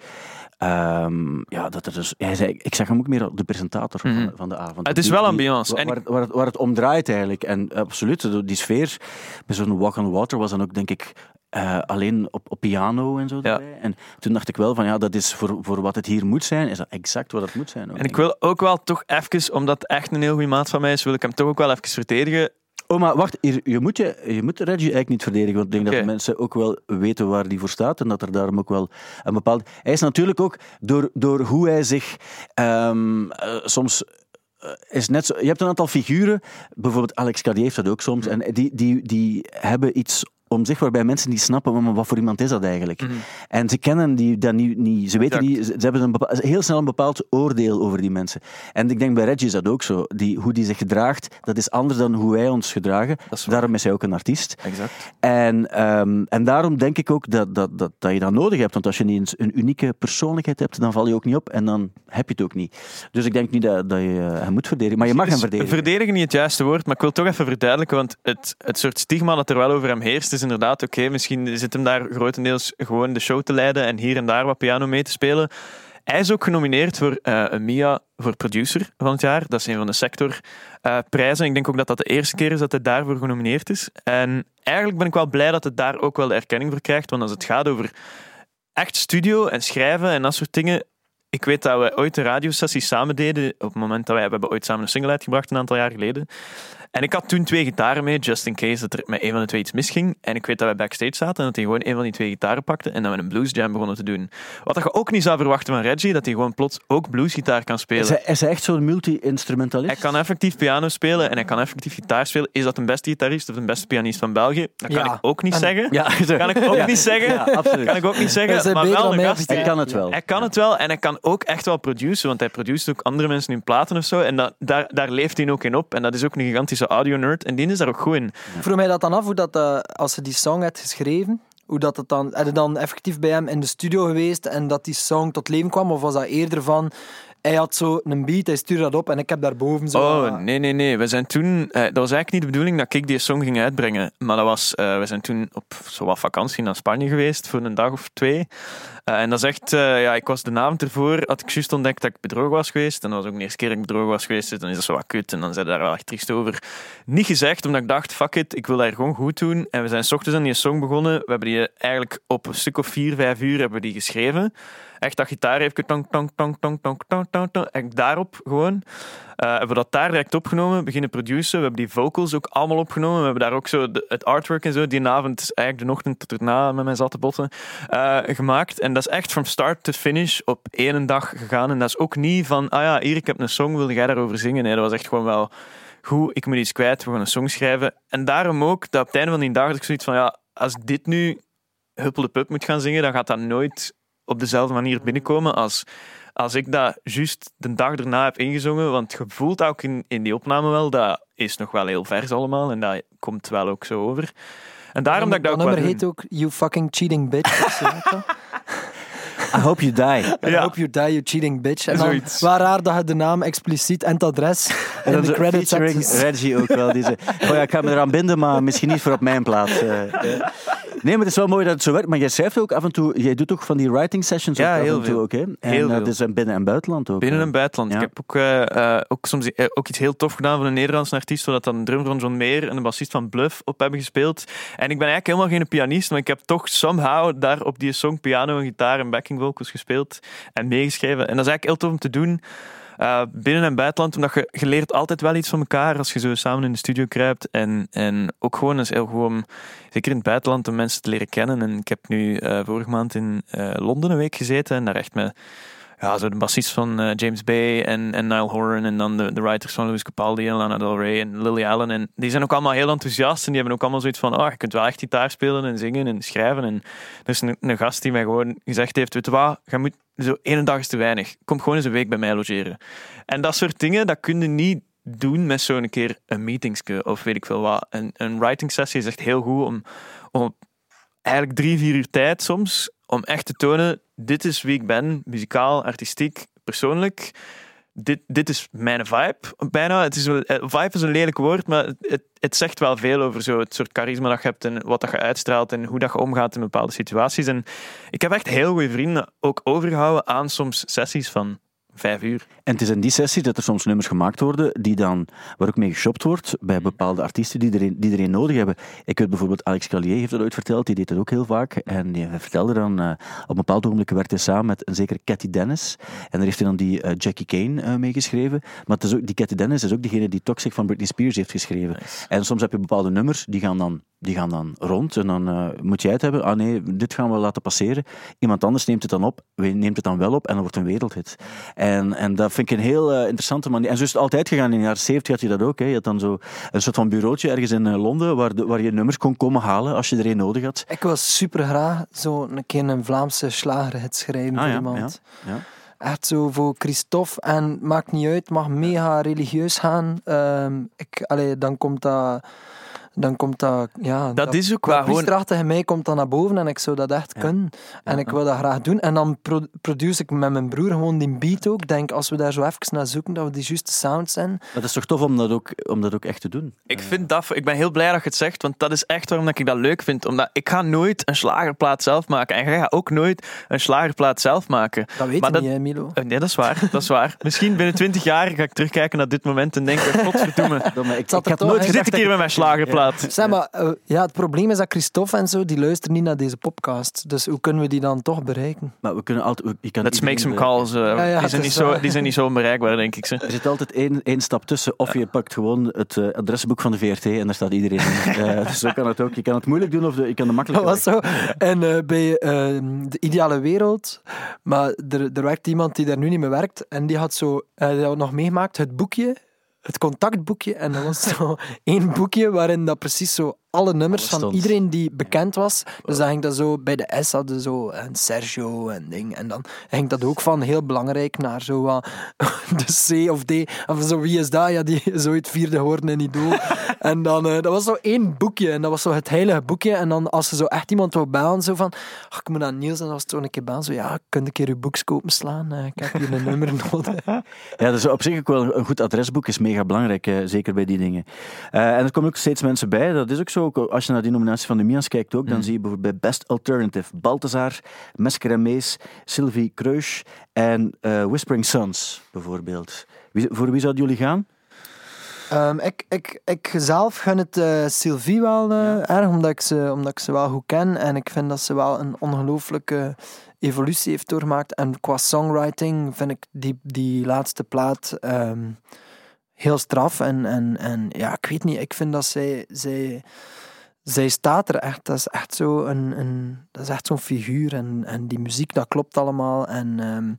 ehm, ja, dat er dus, hij zei, ik zag hem ook meer de presentator van, Mhm. van de avond. Het is Die- wel ambiance. Waar, En waar, het, waar het om draait eigenlijk. En absoluut, die sfeer bij zo'n Walk on Water was dan ook, denk ik, eh, alleen op, op piano en zo. Ja. En toen dacht ik wel van, ja, dat is voor, voor wat het hier moet zijn, is dat exact wat het moet zijn. ook, En ik wil ook wel toch even, omdat het echt een heel goede maat van mij is, wil ik hem toch ook wel even verdedigen. Oh, maar wacht, hier, je, moet je, je moet Reggie eigenlijk niet verdedigen, want ik denk dat de mensen ook wel weten waar die voor staat en dat er daarom ook wel een bepaald... Hij is natuurlijk ook, door, door hoe hij zich ehm, eh, soms... eh, Is net zo, je hebt een aantal figuren, bijvoorbeeld Alex Cadier heeft dat ook soms, en die, die, die hebben iets om zich waarbij mensen niet snappen, maar wat voor iemand is dat eigenlijk? En ze kennen die dat niet, niet ze weten niet, ze hebben een bepaald, heel snel een bepaald oordeel over die mensen. En ik denk bij Reggie is dat ook zo. Die, hoe die zich gedraagt, dat is anders dan hoe wij ons gedragen. is. Daarom is hij ook een artiest. Exact. En, ehm, en daarom denk ik ook dat, dat, dat, dat je dat nodig hebt. Want als je niet eens een unieke persoonlijkheid hebt, dan val je ook niet op en dan heb je het ook niet. Dus ik denk niet dat, dat je hem moet verdedigen. Maar je mag hem Dus verdedigen. Verdedigen niet het juiste woord, maar ik wil toch even verduidelijken, want het, het soort stigma dat er wel over hem heerst, is inderdaad, oké, misschien zit hem daar grotendeels gewoon de show te leiden en hier en daar wat piano mee te spelen. Hij is ook genomineerd voor eh, een MIA voor producer van het jaar. Dat is een van de sectorprijzen. ik denk ook dat dat de eerste keer is dat hij daarvoor genomineerd is. En eigenlijk ben ik wel blij dat het daar ook wel de erkenning voor krijgt, want als het gaat over echt studio en schrijven en dat soort dingen, ik weet dat we ooit een radiosessie samen deden. Op het moment dat wij we hebben ooit samen een single uitgebracht, een aantal jaar geleden. En ik had toen twee gitaren mee, just in case dat er met een van de twee iets misging. En ik weet dat wij backstage zaten en dat hij gewoon een van die twee gitaren pakte en dat we een blues jam begonnen te doen. Wat dat je ook niet zou verwachten van Reggie, dat hij gewoon plots ook bluesgitaar kan spelen. Is hij, is hij echt zo'n multi-instrumentalist? Hij kan effectief piano spelen en hij kan effectief gitaar spelen. Is dat de beste gitarist of de beste pianist van België? Dat kan Ja. ik ook niet En- zeggen. Ja. Kan ik ook Ja. niet zeggen. Ja, absoluut. Kan ik ook niet zeggen. Maar wel een gast. Hij kan het wel. Hij kan het wel en hij kan ook echt wel produceren, want hij produceert ook andere mensen in platen of zo. En dat, daar, daar leeft hij ook in op. En dat is ook een gigantische audio-nerd. En die is daar ook goed in. Ik vroeg mij dat dan af, hoe dat, eh, als ze die song had geschreven, hoe dat het dan, had dan effectief bij hem in de studio geweest en dat die song tot leven kwam? Of was dat eerder van, hij had zo een beat, hij stuurde dat op en ik heb daarboven zo... Oh, nee, nee, nee. We zijn toen... eh, dat was eigenlijk niet de bedoeling dat ik die song ging uitbrengen. Maar dat was... eh, we zijn toen op zo wat vakantie naar Spanje geweest voor een dag of twee. Eh, en dat is echt... ja, ik was de avond ervoor, had ik juist ontdekt dat ik bedrogen was geweest. En dat was ook de eerste keer dat ik bedrogen was geweest. Dus dan is dat zo wat kut. En dan zei daar wel echt triest over. Niet gezegd, omdat ik dacht, fuck it, ik wil hier gewoon goed doen. En we zijn 's ochtends aan die song begonnen. We hebben die eigenlijk op een stuk of vier, vijf uur hebben we die geschreven. Echt dat gitaar even tong, tong, tong, tong, tong, tong, tong, tong. Echt daarop gewoon. Eh, hebben we dat daar direct opgenomen, beginnen produceren. We hebben die vocals ook allemaal opgenomen. We hebben daar ook zo het artwork en zo. Die avond, eigenlijk de ochtend tot erna met mij zat te botten, eh, gemaakt. En dat is echt from start to finish op één dag gegaan. En dat is ook niet van, ah ja, hier, ik heb een song, wil jij daarover zingen? Nee, dat was echt gewoon wel, goed, ik moet iets kwijt, we gaan een song schrijven. En daarom ook, dat op het einde van die dag had ik zoiets van, ja, als dit nu Huppel de Pup moet gaan zingen, dan gaat dat nooit op dezelfde manier binnenkomen als als ik dat juist de dag erna heb ingezongen, want je voelt ook in, in die opname wel, dat is nog wel heel vers allemaal en dat komt wel ook zo over. En daarom dat ik dat ook nummer wel heet ook You Fucking Cheating Bitch. I hope you die. I Ja. hope you die, you cheating bitch. En dan, waar raar dat je de naam expliciet en het adres En de credits Reggie ook wel. Die zei, oh ja, ik ga me eraan binden, maar misschien niet voor op mijn plaats. eh. Nee, maar het is wel mooi dat het zo werkt. Maar jij schrijft ook af en toe, jij doet ook van die writing sessions Ja, ook af heel en toe veel. ook, hè? En Heel eh, veel. dus in binnen- en buitenland ook. Binnen hè. en buitenland. Ja. Ik heb ook, eh, eh, ook soms eh, ook iets heel tof gedaan van een Nederlandse artiest, zodat dan een drummer van John Mayer en een bassist van Bluff op hebben gespeeld. En ik ben eigenlijk helemaal geen pianist, maar ik heb toch somehow daar op die song piano en gitaar en backing vocals gespeeld en meegeschreven. En dat is eigenlijk heel tof om te doen. Eh, binnen en buitenland, omdat je, leert altijd wel iets van elkaar als je zo samen in de studio kruipt. En, en ook gewoon, is heel gewoon, zeker in het buitenland, om mensen te leren kennen. En ik heb nu eh, vorige maand in eh, Londen een week gezeten en daar echt met ja, zo de bassist van eh, James Bay en, en Niall Horan en dan de, de writers van Louis Capaldi en Lana Del Rey en Lily Allen. En die zijn ook allemaal heel enthousiast en die hebben ook allemaal zoiets van, oh, je kunt wel echt gitaar spelen en zingen en schrijven. En er is een, een gast die mij gewoon gezegd heeft, weet je wat, je moet, zo één dag is te weinig. Kom gewoon eens een week bij mij logeren. En dat soort dingen, dat kun je niet doen met zo'n keer een meetingske of weet ik veel wat. Een, een writing sessie is echt heel goed om, om eigenlijk drie, vier uur tijd soms om echt te tonen, dit is wie ik ben, muzikaal, artistiek, persoonlijk. Dit, dit is mijn vibe, bijna. Het is eh, vibe is een lelijk woord, maar het, het zegt wel veel over zo het soort charisma dat je hebt en wat dat je uitstraalt en hoe dat je omgaat in bepaalde situaties. En ik heb echt heel goede vrienden ook overgehouden aan soms sessies van vijf uur. En het is in die sessie dat er soms nummers gemaakt worden die dan, waar ook mee geshopt wordt bij bepaalde artiesten die er die er nodig hebben. Ik weet bijvoorbeeld, Alex Callier heeft dat ooit verteld, die deed dat ook heel vaak. En die vertelde dan, eh, op een bepaald ogenblik werkte hij samen met een zekere Cathy Dennis. En daar heeft hij dan die eh, Jackie Kane eh, mee geschreven. Maar het is ook, die Cathy Dennis is ook degene die Toxic van Britney Spears heeft geschreven. En soms heb je bepaalde nummers, die gaan dan, die gaan dan rond. En dan moet jij het hebben. Ah nee, dit gaan we laten passeren. Iemand anders neemt het dan op, neemt het dan wel op en dan wordt een wereldhit. En, en dat vind ik een heel eh, interessante manier. En zo is het altijd gegaan. In de jaren 70 had je dat ook. Hè. Je had dan zo een soort van bureautje ergens in eh, Londen waar, de- waar je nummers kon komen halen als je er een nodig had. Ik wil super graag zo een keer een Vlaamse slagerhit schrijven Ah, voor ja, iemand. ja, ja. Echt zo voor Christophe. En maakt niet uit, mag mega religieus gaan. Ehm, ik, allee, dan komt dat... Dan komt dat... Ja, Dat is ook wel dat gewoon... priesterachtige mij komt dan naar boven en ik zou dat echt kunnen. En ik wil dat graag doen. En dan pro produce ik met mijn broer gewoon die beat ook. Ik denk, als we daar zo even naar zoeken, dat we die juiste sound zijn. Maar het is toch tof om dat ook, om dat ook echt te doen. Ik, vind dat, ik ben heel blij dat je het zegt, want dat is echt waarom dat ik dat leuk vind. Omdat ik ga nooit een slagerplaat zelf maken. En jij gaat ook nooit een slagerplaat zelf maken. Dat weet Maar je dat- niet, hè, Milo. Eh, Nee, dat is waar. Dat is waar. Misschien binnen twintig jaar ga ik terugkijken naar dit moment en denken, godverdomme. Dan, maar ik, zat ik er had toch nooit in. Ik dat hier met mijn slagerplaat? Zeg maar, eh, ja, het probleem is dat Christophe en zo, die luisteren niet naar deze podcast. Dus hoe kunnen we die dan toch bereiken? Maar we kunnen altijd... Je kan Let's make some calls. eh, ja, die, het zijn niet zo, die zijn niet zo onbereikbaar, denk ik. Ze. Er zit altijd één, één stap tussen. Of je pakt gewoon het eh, adresboek van de VRT en daar staat iedereen in. Eh, dus zo kan het ook. Je kan het moeilijk doen of de, je kan de Dat makkelijke was zo. En eh, bij eh, de ideale wereld, maar er, er werkt iemand die daar nu niet meer werkt en die had zo, eh, die had nog meegemaakt, het boekje, het contactboekje. En dat was zo één boekje waarin dat precies zo alle nummers Alles van stond. iedereen die bekend was. Dus dan ging dat zo, bij de S hadden zo een Sergio en ding. En dan ging dat ook van heel belangrijk naar zo wat de C of D. Of zo, wie is dat? Ja, die is ooit vierde geworden in Idol. en dan, eh, dat was zo één boekje. En dat was zo het heilige boekje. En dan als ze zo echt iemand wou bellen, zo van, ach, ik moet naar Niels. En dan was het zo een keer bellen, zo, ja, kun je een keer je boek kopen slaan? Eh, ik heb hier een nummer nodig. Ja, dus op zich ook wel een goed adresboek is mega belangrijk, eh, zeker bij die dingen. Eh, en er komen ook steeds mensen bij. Dat is ook zo. Ook als je naar die nominatie van de Mias kijkt ook, dan zie je bijvoorbeeld bij Best Alternative Balthazar, Mesker en Mees, Sylvie Kreusch en eh, Whispering Sons bijvoorbeeld. Wie, voor wie zouden jullie gaan? Ehm, ik, ik, ik zelf gun het eh, Sylvie wel eh, erg, omdat ik, ze, omdat ik ze wel goed ken. En ik vind dat ze wel een ongelooflijke evolutie heeft doorgemaakt. En qua songwriting vind ik die, die laatste plaat ehm, heel straf. En, en, en ja, ik weet niet, ik vind dat zij... zij zij staat er echt, dat is echt zo een, een dat is echt zo'n figuur en, en die muziek, dat klopt allemaal. En, ehm,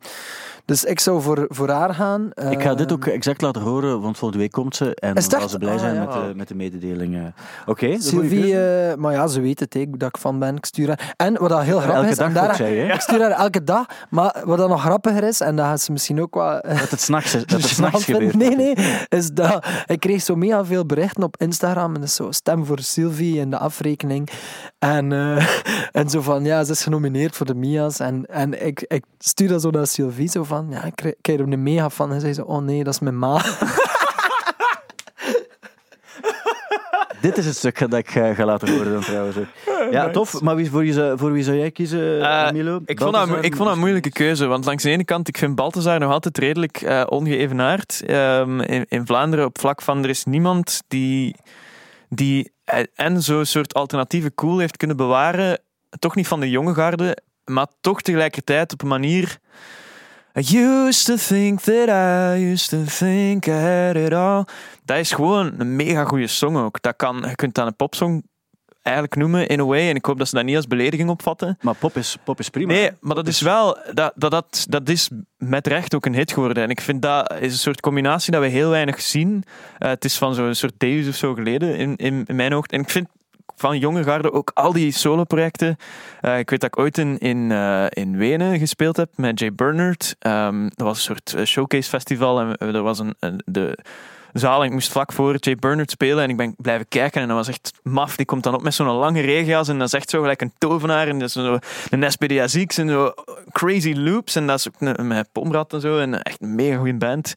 dus ik zou voor, voor haar gaan. Ik ga dit Ehm, ook exact laten horen, want volgende week komt ze en dan zal ze blij Ah, zijn ja. met, de, met de mededeling. eh. Oké, goeie Sylvie, eh, maar ja, ze weet het, hè, dat ik van ben. Ik stuur haar. En wat dat heel grappig elke is, dag en daar, zei ik stuur haar elke dag, maar wat dat nog grappiger is, en dat gaat ze misschien ook wel Dat het s'nachts gebeurt. Nee, nee, is dat ik kreeg zo mega veel berichten op Instagram en dus zo stem voor Sylvie in de afrekening. En, eh, en zo van, ja, ze is genomineerd voor de Mia's. En, en ik, ik stuur dat zo naar Sylvie, zo van, ja, ik krijg- er een mega van. En zei ze, oh nee, dat is mijn ma. Dit is het stuk dat ik ga, ga laten horen dan trouwens. Ja, tof. Maar wie, voor, wie zou, voor wie zou jij kiezen, Eh, Milo? Ik vond, dat, ik vond dat een moeilijke keuze, want langs de ene kant, ik vind Balthazar nog altijd redelijk eh, ongeëvenaard. Ehm, in, in Vlaanderen op vlak van, er is niemand die, die eh, en zo'n soort alternatieve cool heeft kunnen bewaren, toch niet van de jonge garde, maar toch tegelijkertijd op een manier... I used to think that I used to think I had it all. Dat is gewoon een mega goede song ook. Dat kan, je kunt dat een popsong eigenlijk noemen, in a way. En ik hoop dat ze dat niet als belediging opvatten. Maar pop is, pop is prima. Nee, maar dat is wel, dat, dat, dat, dat is met recht ook een hit geworden. En ik vind dat is een soort combinatie dat we heel weinig zien. Eh, het is van zo'n soort Deus of zo geleden, in, in, in mijn oog. En ik vind van jonge garde ook al die soloprojecten. Eh ik weet dat ik ooit in, in, eh, in Wenen gespeeld heb met Jay Bernard. Ehm, dat was een soort eh, showcase festival en er was een, een- de zaal en ik moest vlak voor Jay Bernard spelen en ik ben blijven kijken en dat was echt maf. Die komt dan op met zo'n lange regenjas en dat is echt zo gelijk een tovenaar en dat is zo een SPDA-zieks en zo crazy loops en dat is ook met Pomrad en zo en echt een mega goede band.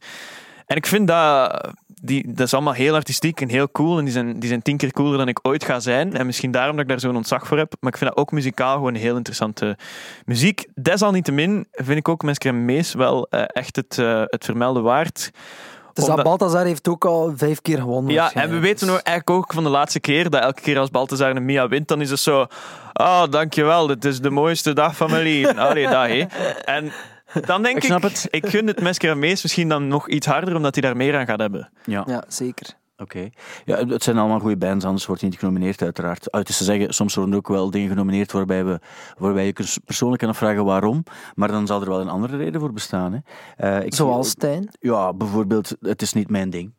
En ik vind dat, die, dat is allemaal heel artistiek en heel cool. En die zijn, die zijn tien keer cooler dan ik ooit ga zijn. En misschien daarom dat ik daar zo'n ontzag voor heb. Maar ik vind dat ook muzikaal gewoon heel interessante muziek. Desalniettemin vind ik ook Mesker Mees wel eh, echt het, eh, het vermelden waard. Dus dat Omdat- Balthazar heeft ook al vijf keer gewonnen. Ja, en we weten ook eigenlijk ook van de laatste keer dat elke keer als Balthazar een Mia wint, dan is het zo... Oh, dankjewel, dit is de mooiste dag van mijn leven. Allee, hè. En dan denk Ik ik, snap het. ik gun het Mesker en Mees misschien dan nog iets harder, omdat hij daar meer aan gaat hebben. Ja, Ja, zeker. Oké. Ja, het zijn allemaal goede bands, anders wordt hij niet genomineerd, uiteraard. Uit is te zeggen, soms worden er ook wel dingen genomineerd waarbij, we, waarbij je persoonlijk kan afvragen waarom, maar dan zal er wel een andere reden voor bestaan. Hè. Eh, ik Zoals Stijn. Ja, bijvoorbeeld, het is niet mijn ding.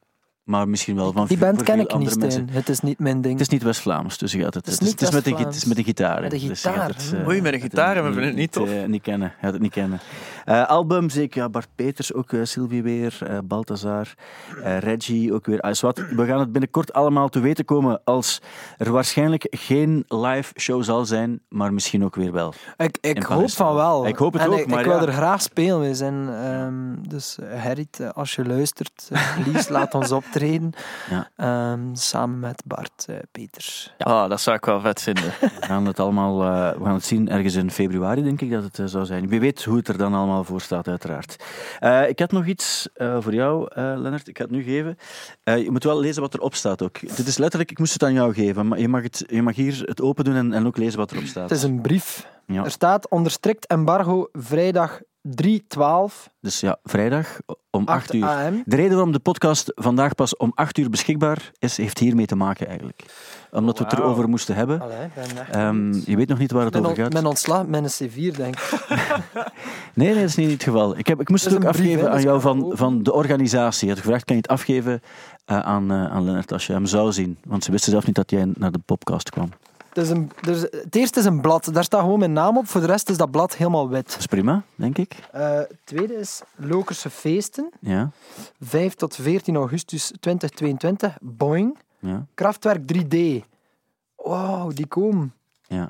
Maar misschien wel van Die band ken ik niet, andere mensen. Het is niet mijn ding. Het is niet West-Vlaams, dus je gaat het. Het is Het is, niet het is met, West-Vlaams. het is met een gitaar. Met een dus gitaar, het, eh, Oei, met een gitaar, het we vinden het niet tof. eh, niet kennen. Je gaat het niet kennen. Eh, albums, ik, ja, Bart Peters, ook Sylvie weer, eh, Balthazar, eh, Reggie, ook weer. Als wat, we gaan het binnenkort allemaal te weten komen als er waarschijnlijk geen live show zal zijn, maar misschien ook weer wel. Ik, ik hoop van wel. Ik hoop het en ook, ik, maar ik wil ja. er graag spelen. We zijn, ehm, dus Gerrit, eh, als je luistert, please laat ons optreden. Ja. Ehm, samen met Bart eh, Peters. Oh, dat zou ik wel vet vinden. We gaan het allemaal eh, we gaan het zien ergens in februari, denk ik dat het eh, zou zijn. Wie weet hoe het er dan allemaal voor staat, uiteraard. Eh, ik had nog iets eh, voor jou, eh Lennart. Ik ga het nu geven. Eh, je moet wel lezen wat erop staat ook. Dit is letterlijk, ik moest het aan jou geven, maar je mag, het, je mag hier het open doen en, en ook lezen wat erop staat. Het is een brief. Ja. Er staat onder strikt embargo vrijdag 3-12, Dus ja, vrijdag om 8 8 uur. am. De reden waarom de podcast vandaag pas om 8 uur beschikbaar is, heeft hiermee te maken eigenlijk. Omdat we het erover moesten hebben. Allee, Ehm, je weet nog niet waar het Mijn over gaat. Mijn ontslag met een C4, denk ik. Nee, nee, dat is niet het geval. Ik, heb, ik moest Het ook brief, afgeven aan jou van, van de organisatie. Je had gevraagd, kan je het afgeven eh, aan, eh, aan Lennart als je hem zou zien? Want ze wisten zelf niet dat jij naar de podcast kwam. Het, is een, er is- het eerste is een blad, daar staat gewoon mijn naam op. Voor de rest is dat blad helemaal wit. Dat is prima, denk ik. Eh, het tweede is Lokerse Feesten, Ja, 5 tot 14 augustus 2022. Boing. ja, Kraftwerk 3D. Wow, die komen. ja.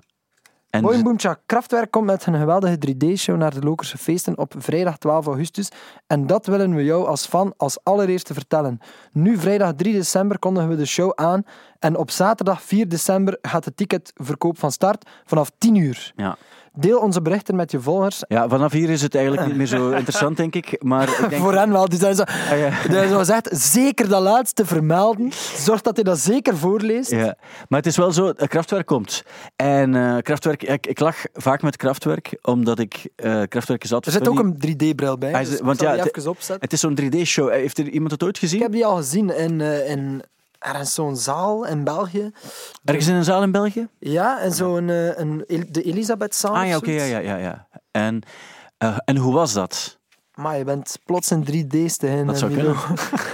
En Boomchak. Kraftwerk komt met een geweldige 3D-show naar de Lokerse Feesten op vrijdag 12 augustus. En dat willen we jou als fan als allereerste vertellen. Nu, vrijdag 3 december, kondigen we de show aan. En op zaterdag 4 december gaat de ticketverkoop van start vanaf 10 uur. ja. Deel onze berichten met je volgers. ja, vanaf hier is het eigenlijk niet meer zo interessant, denk ik. Maar ik denk... Voor hen wel. Die zijn zo, Ah, ja. zeker dat laatste vermelden. Zorg dat hij dat zeker voorleest. Ja, maar het is wel zo, eh, Kraftwerk komt. En eh, Kraftwerk, ik, ik lach vaak met Kraftwerk, omdat ik eh Kraftwerk is Er zit ook een 3D-bril bij. Dus is- ik want ja, het- even opzetten. Het is zo'n 3D-show. Heeft er iemand het ooit Ik gezien? heb die al gezien in, eh, in ergens zo'n zaal in België. Ergens in een zaal in België? Ja, en zo'n eh, een, de Elisabethzaal. Ah ja, oké, ja, ja, ja. ja. En, eh, en hoe was dat? Maar je bent plots in 3D's te hin. Dat eh, zou kunnen.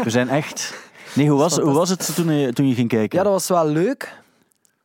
We zijn echt... Nee, hoe was, hoe was het toen je, toen je ging kijken? Ja, dat was wel leuk.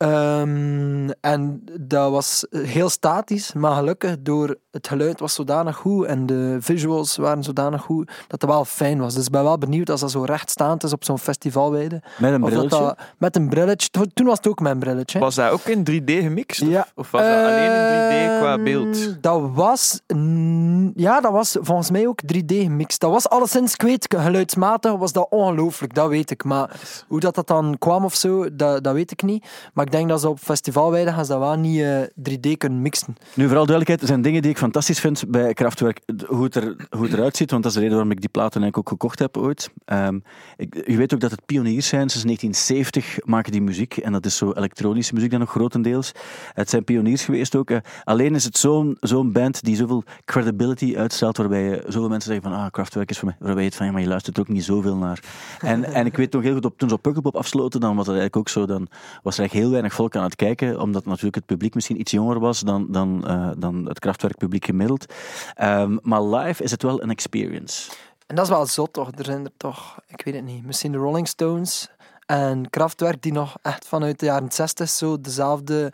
Ehm, en dat was heel statisch, maar gelukkig door het geluid was zodanig goed en de visuals waren zodanig goed dat het wel fijn was. Dus ik ben wel benieuwd als dat zo rechtstaand is op zo'n festivalweide. Met een brilletje? dat met een brilletje. Toen was het ook met een brilletje. Was dat ook in 3D gemixt? Of- Ja. Of was dat alleen in 3D qua Ehm, beeld? Dat was... mm, Ja, dat was volgens mij ook 3D gemixt. Dat was alleszins, ik weet, geluidsmatig was dat ongelooflijk, dat weet ik. Maar hoe dat, dat dan kwam of zo, dat, dat weet ik niet. Maar ik denk dat ze op festivalweide gaan ze dat wel niet eh, 3D kunnen mixen. Nu, vooral duidelijkheid, er zijn dingen die ik fantastisch vind bij Kraftwerk. Hoe het, er, hoe het eruit ziet, want dat is de reden waarom ik die platen eigenlijk ook gekocht heb ooit. Ehm, ik, je weet ook dat het pioniers zijn. Sinds 1970 maken die muziek. En dat is zo elektronische muziek dan nog grotendeels. Het zijn pioniers geweest ook. eh. alleen is het zo'n zo'n band die zoveel credibility uitstraalt, waarbij je zoveel mensen zeggen van ah, Kraftwerk is voor mij. Waarbij je het van, maar je luistert er ook niet zoveel naar. En, en ik weet nog heel goed, op, toen ze op Pukkelpop afsloten, dan was dat eigenlijk ook zo. Dan was er eigenlijk heel weinig volk aan het kijken, omdat natuurlijk het publiek misschien iets jonger was dan, dan, eh, dan het krachtwerkpubliek gemiddeld. Ehm, maar live is het wel een experience. En dat is wel zot, toch? Er zijn er toch, ik weet het niet, misschien de Rolling Stones en Kraftwerk die nog echt vanuit de jaren 60 zo dezelfde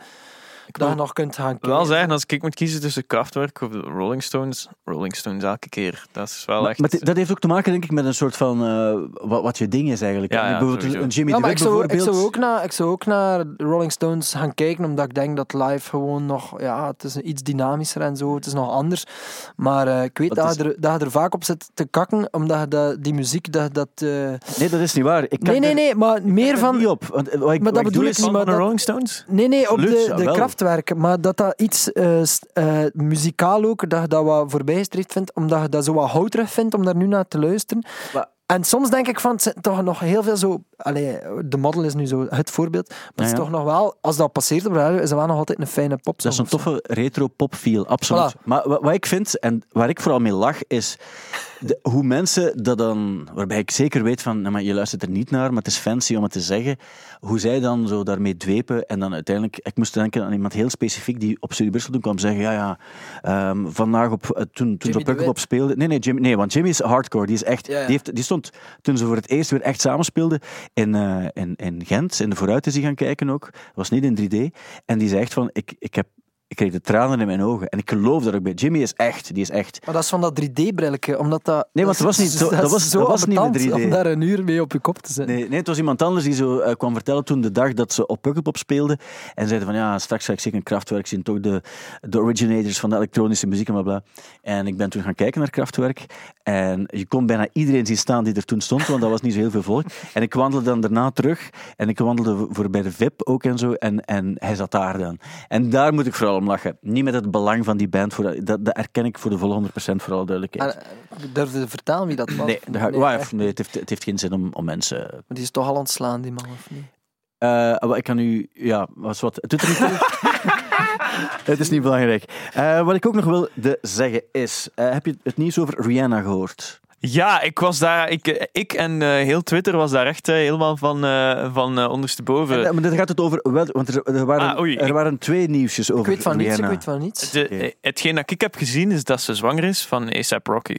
dat je nog kunt gaan kijken. wel zeggen, als ik moet kiezen tussen Kraftwerk of de Rolling Stones, Rolling Stones elke keer. Dat is wel Maar, echt... maar dat heeft ook te maken, denk ik, met een soort van eh, wat, wat je ding is eigenlijk. Ja, ja, bijvoorbeeld sowieso. een Jimmy Ja, maar ik zou, ik, bijvoorbeeld. zou ook naar, ik zou ook naar de Rolling Stones gaan kijken, omdat ik denk dat live gewoon nog, ja, het is iets dynamischer en zo, het is nog anders. Maar eh, ik weet Dat dat, is- je er, dat je er vaak op zit te kakken, omdat je dat, die muziek, dat... dat eh, Nee, dat is niet waar. Ik kan Nee, nee, nee, maar meer er van... niet op. Want, wat ik, Maar wat dat doe bedoel is- ik niet, maar Van de Rolling Stones? Nee, nee, op de, de krachtwerken. Maar dat dat iets eh, eh, muzikaal ook, dat je dat wat voorbijgestreefd vindt, omdat je dat zo wat houterig vindt om daar nu naar te luisteren. Maar- En soms denk ik van, het zijn toch nog heel veel zo... Allee, de model is nu zo het voorbeeld. Maar het is toch nog wel, als dat passeert op radio, is dat wel nog altijd een fijne pop. Dat is een toffe retro pop feel, absoluut. Voilà. Maar wa- wat ik vind, en waar ik vooral mee lach, is de- hoe mensen dat dan, waarbij ik zeker weet van, nou, maar je luistert er niet naar, maar het is fancy om het te zeggen, hoe zij dan zo daarmee dwepen en dan uiteindelijk, ik moest denken aan iemand heel specifiek die op Studie Brussel toen kwam zeggen, ja, ja, ehm, vandaag op, eh, toen, toen ze op Wit. speelde, nee, nee, Jimmy, nee, want Jimmy is hardcore, die is echt, Ja, ja. Die, heeft, die stond toen ze voor het eerst weer echt samenspeelden in, eh, in, in Gent, in de Vooruit is hij gaan kijken ook, was niet in 3D, en die echt van, ik, ik heb kreeg de tranen in mijn ogen. En ik geloof dat ook bij. Jimmy is echt, die is echt. Maar dat is van dat 3D-brilletje, omdat dat... Nee, want dat het was niet zo- dat was- zo dat was niet een ambetant 3D. om daar een uur mee op je kop te zetten. Nee, nee, het was iemand anders die zo eh, kwam vertellen toen de dag dat ze op Pukkelpop speelden. En zeiden van ja, straks ga ik zeker een Kraftwerk zien. Toch de, de originators van de elektronische muziek en bla bla. En ik ben toen gaan kijken naar Kraftwerk. En je kon bijna iedereen zien staan die er toen stond, want dat was niet zo heel veel volk. En ik wandelde dan daarna terug. En ik wandelde voor bij de VIP ook en zo. En, en hij zat daar dan. En daar moet ik vooral om lachen. Niet met het belang van die band. Voor dat, dat, dat erken ik voor de volle 100% voor alle duidelijkheid. En, eh, Durf je te vertellen wie dat was? Nee, nee, waar- nee, het, heeft, het heeft geen zin om, om mensen Maar die is toch al ontslaan, die man, of niet? Eh, maar ik kan u, ja, was wat. Het doet er niet toe. het is niet belangrijk. Eh, wat ik ook nog wil zeggen is: eh, heb je het nieuws over Rihanna gehoord? Ja, ik was daar, ik, ik en eh, heel Twitter was daar echt eh, helemaal van, eh, van eh, ondersteboven. En, maar dan gaat het over. Wel, want er, er, waren, Ah, oei, er ik- waren twee nieuwsjes over Ik weet van niets, ik weet van niets. De, hetgeen dat ik heb gezien is dat ze zwanger is van ASAP Rocky.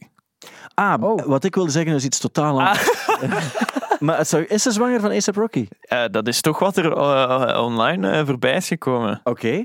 Ah, Oh. wat ik wilde zeggen is iets totaal anders. maar is ze zwanger van A$AP Rocky? Eh, dat is toch wat er eh, online eh, voorbij is gekomen. Oké.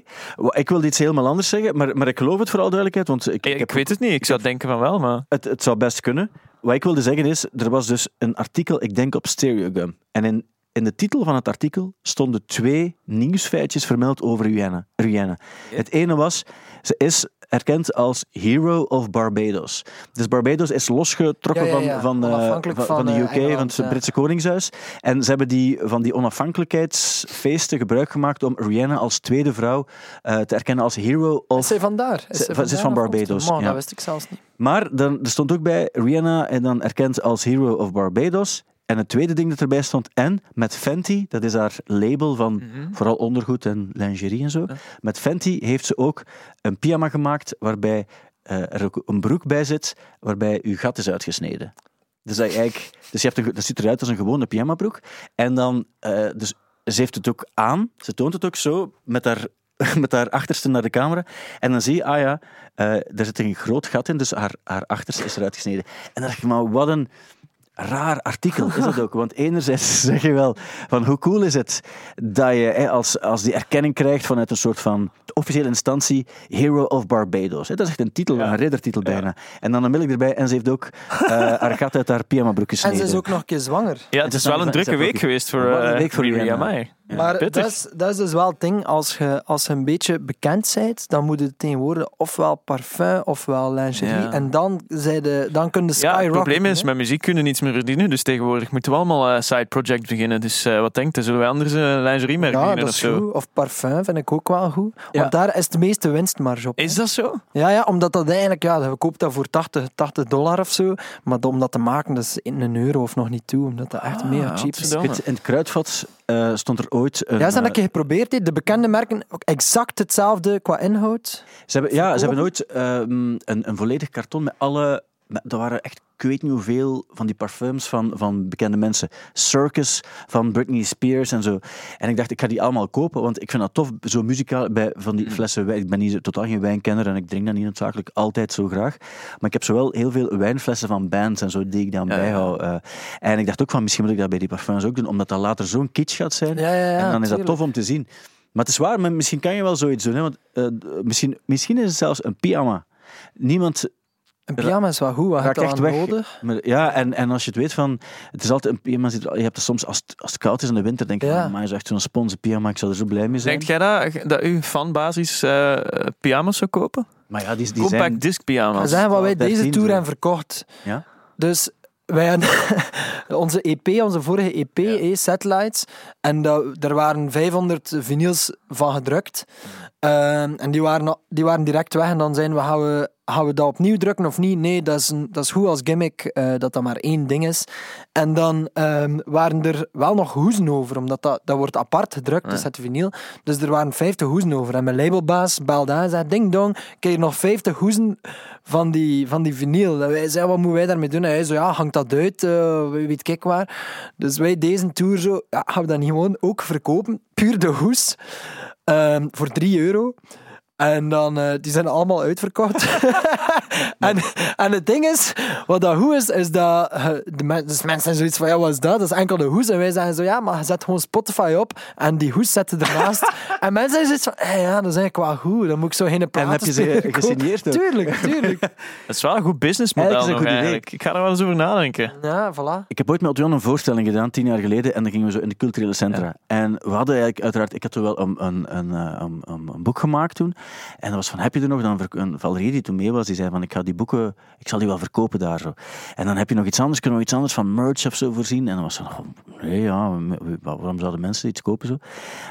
Ik wilde iets helemaal anders zeggen, maar, maar ik geloof het voor alle duidelijkheid, want ik, Ik, ik heb weet het niet, ik zou denken van wel, maar... Het, het zou best kunnen. Wat ik wilde zeggen is, er was dus een artikel, ik denk op Stereogum. En in, in de titel van het artikel stonden twee nieuwsfeitjes vermeld over Rihanna. Rihanna. Het ene was, ze is erkend als Hero of Barbados. Dus Barbados is losgetrokken Ja, ja, ja. van, van, eh, Onafhankelijk van, van, van de eh, UK, van het. Britse Koningshuis. En ze hebben die, van die onafhankelijkheidsfeesten gebruik gemaakt om Rihanna als tweede vrouw eh, te erkennen als Hero Is of zij vandaar? Ze- zij ze is van Barbados? Man, ja. Dat wist ik zelfs niet. maar dan, er stond ook bij Rihanna en dan erkend als Hero of Barbados. En het tweede ding dat erbij stond, en met Fenty, dat is haar label van Mhm. vooral ondergoed en lingerie en zo. Met Fenty heeft ze ook een pyjama gemaakt waarbij eh, er ook een broek bij zit, waarbij uw gat is uitgesneden. Dus, dat, eigenlijk, dus je hebt een, dat ziet eruit als een gewone pyjamabroek. En dan, eh, dus ze heeft het ook aan, ze toont het ook zo met haar, met haar achterste naar de camera. En dan zie je, ah ja, eh er zit een groot gat in, dus haar, haar achterste is eruit gesneden. En dan dacht ik, maar wat een raar artikel is dat ook. Want enerzijds zeg je wel van hoe cool is het dat je hè, als, als die erkenning krijgt vanuit een soort van officiële instantie Hero of Barbados. Hè, Dat is echt een titel, een riddertitel bijna. En dan een milk erbij en ze heeft ook eh, haar gat uit haar En gesneden. ze is ook nog een keer zwanger. Ja, Het het is is wel een drukke week geweest voor, eh week Rihanna. Maar dat is, dat is dus wel het ding, als je, als je een beetje bekend bent, dan moet je tegenwoordig ofwel parfum ofwel lingerie. Ja. En dan, de, dan kun je Ja, het probleem is, hè. met muziek kunnen we niets meer verdienen, dus tegenwoordig moeten we allemaal eh, side project beginnen. Dus eh, wat denkt u, zullen wij anders een lingeriemerk Ja, beginnen dat of is zo? goed. Of parfum vind ik ook wel goed. Want Ja. daar is de meeste winstmarge op. hè. Is dat zo? Ja, ja, omdat dat eigenlijk, ja, je koopt dat voor 80, 80 dollar of zo. Maar om dat te maken, dat is een euro of nog niet toe. Omdat dat echt Ah, mega cheap is. in het kruidvat eh, stond er ooit een... Ja, ze hebben eh, een keer geprobeerd. hè. De bekende merken, ook exact hetzelfde qua inhoud. Ze hebben, ja, ze hebben nooit ehm, een, een volledig karton met alle... met- dat waren echt ik weet niet hoeveel van die parfums van, van bekende mensen. Circus van Britney Spears en zo. En ik dacht, ik ga die allemaal kopen, want ik vind dat tof, zo muzikaal, bij van die flessen wijn. Ik ben niet, totaal geen wijnkenner en ik drink dat niet noodzakelijk altijd zo graag. Maar ik heb zowel heel veel wijnflessen van bands en zo, die ik dan Ja, ja. bijhoud. eh. en ik dacht ook van, misschien moet ik dat bij die parfums ook doen, omdat dat later zo'n kitsch gaat zijn. Ja, en dan is dat tof om te zien. Maar het is waar, maar misschien kan je wel zoiets doen. Hè? Want, eh, misschien, misschien is het zelfs een pyjama. Niemand Een pyjama is wel goed, wat heb je echt weg. nodig? Maar, ja, en, en als je het weet van... Het is altijd een pyjama. zit- Je hebt het soms, als het, als het koud is in de winter, denk je Ja. van, maar is echt zo'n sponse pyjama. Ik zou er zo blij mee zijn. Denkt jij dat, dat uw fanbasis eh pyjama's zou kopen? Maar ja, die, die Compact zijn... disc pyjama's. zeggen wat wij 13 deze tour hebben verkocht. Ja? Dus wij hadden onze EP, onze vorige EP, eh, Satellites, en dat, er waren 500 vinyls van gedrukt. Ehm, en die waren, die waren direct weg. En dan zijn we, gaan we, gaan we dat opnieuw drukken of niet? Nee, dat is, een, dat is goed als gimmick, eh, dat dat maar één ding is. En dan ehm, waren er wel nog hoezen over, omdat dat, dat wordt apart gedrukt, dus het vinyl. Dus er waren 50 hoezen over. En mijn labelbaas belde aan en zei, ding dong, ik heb nog 50 hoezen van die, van die vinyl. En wij zeiden, wat moeten wij daarmee doen? En hij zei, ja, hangt dat uit, eh, weet ik waar. Dus wij deze tour zo, ja, gaan we dat niet gewoon ook verkopen? Puur de hoes. Ehm, voor 3 euro. En dan, eh, die zijn allemaal uitverkocht. en, en het ding is, wat dat hoe is, is dat eh, de men, dus mensen zijn zoiets van, ja, wat is dat? Dat is enkel de hoes. En wij zeggen zo, ja, maar je zet gewoon Spotify op en die hoes zetten ernaast. en mensen zijn zoiets van, eh, ja, dat is eigenlijk wel goed. Dan moet ik zo geen platen heb je ze gesigneerd ook? Tuurlijk, tuurlijk. Dat is wel een goed businessmodel Eigenlijk is nog het een goed eigenlijk. Ik ga er wel eens over nadenken. Ja, voilà. Ik heb ooit met Otjon een voorstelling gedaan, tien jaar geleden, en dan gingen we zo in de culturele centra. En we hadden eigenlijk uiteraard, ik had toen wel een, een, een, eh, een, een, een boek gemaakt toen, en dat was van, heb je er nog? Dan een Valerie die toen mee was, die zei van, ik ga die boeken, ik zal die wel verkopen daar zo. En dan heb je nog iets anders, kunnen we iets anders van merch of zo voorzien? En dan was van, oh, nee ja, waarom zouden mensen iets kopen zo?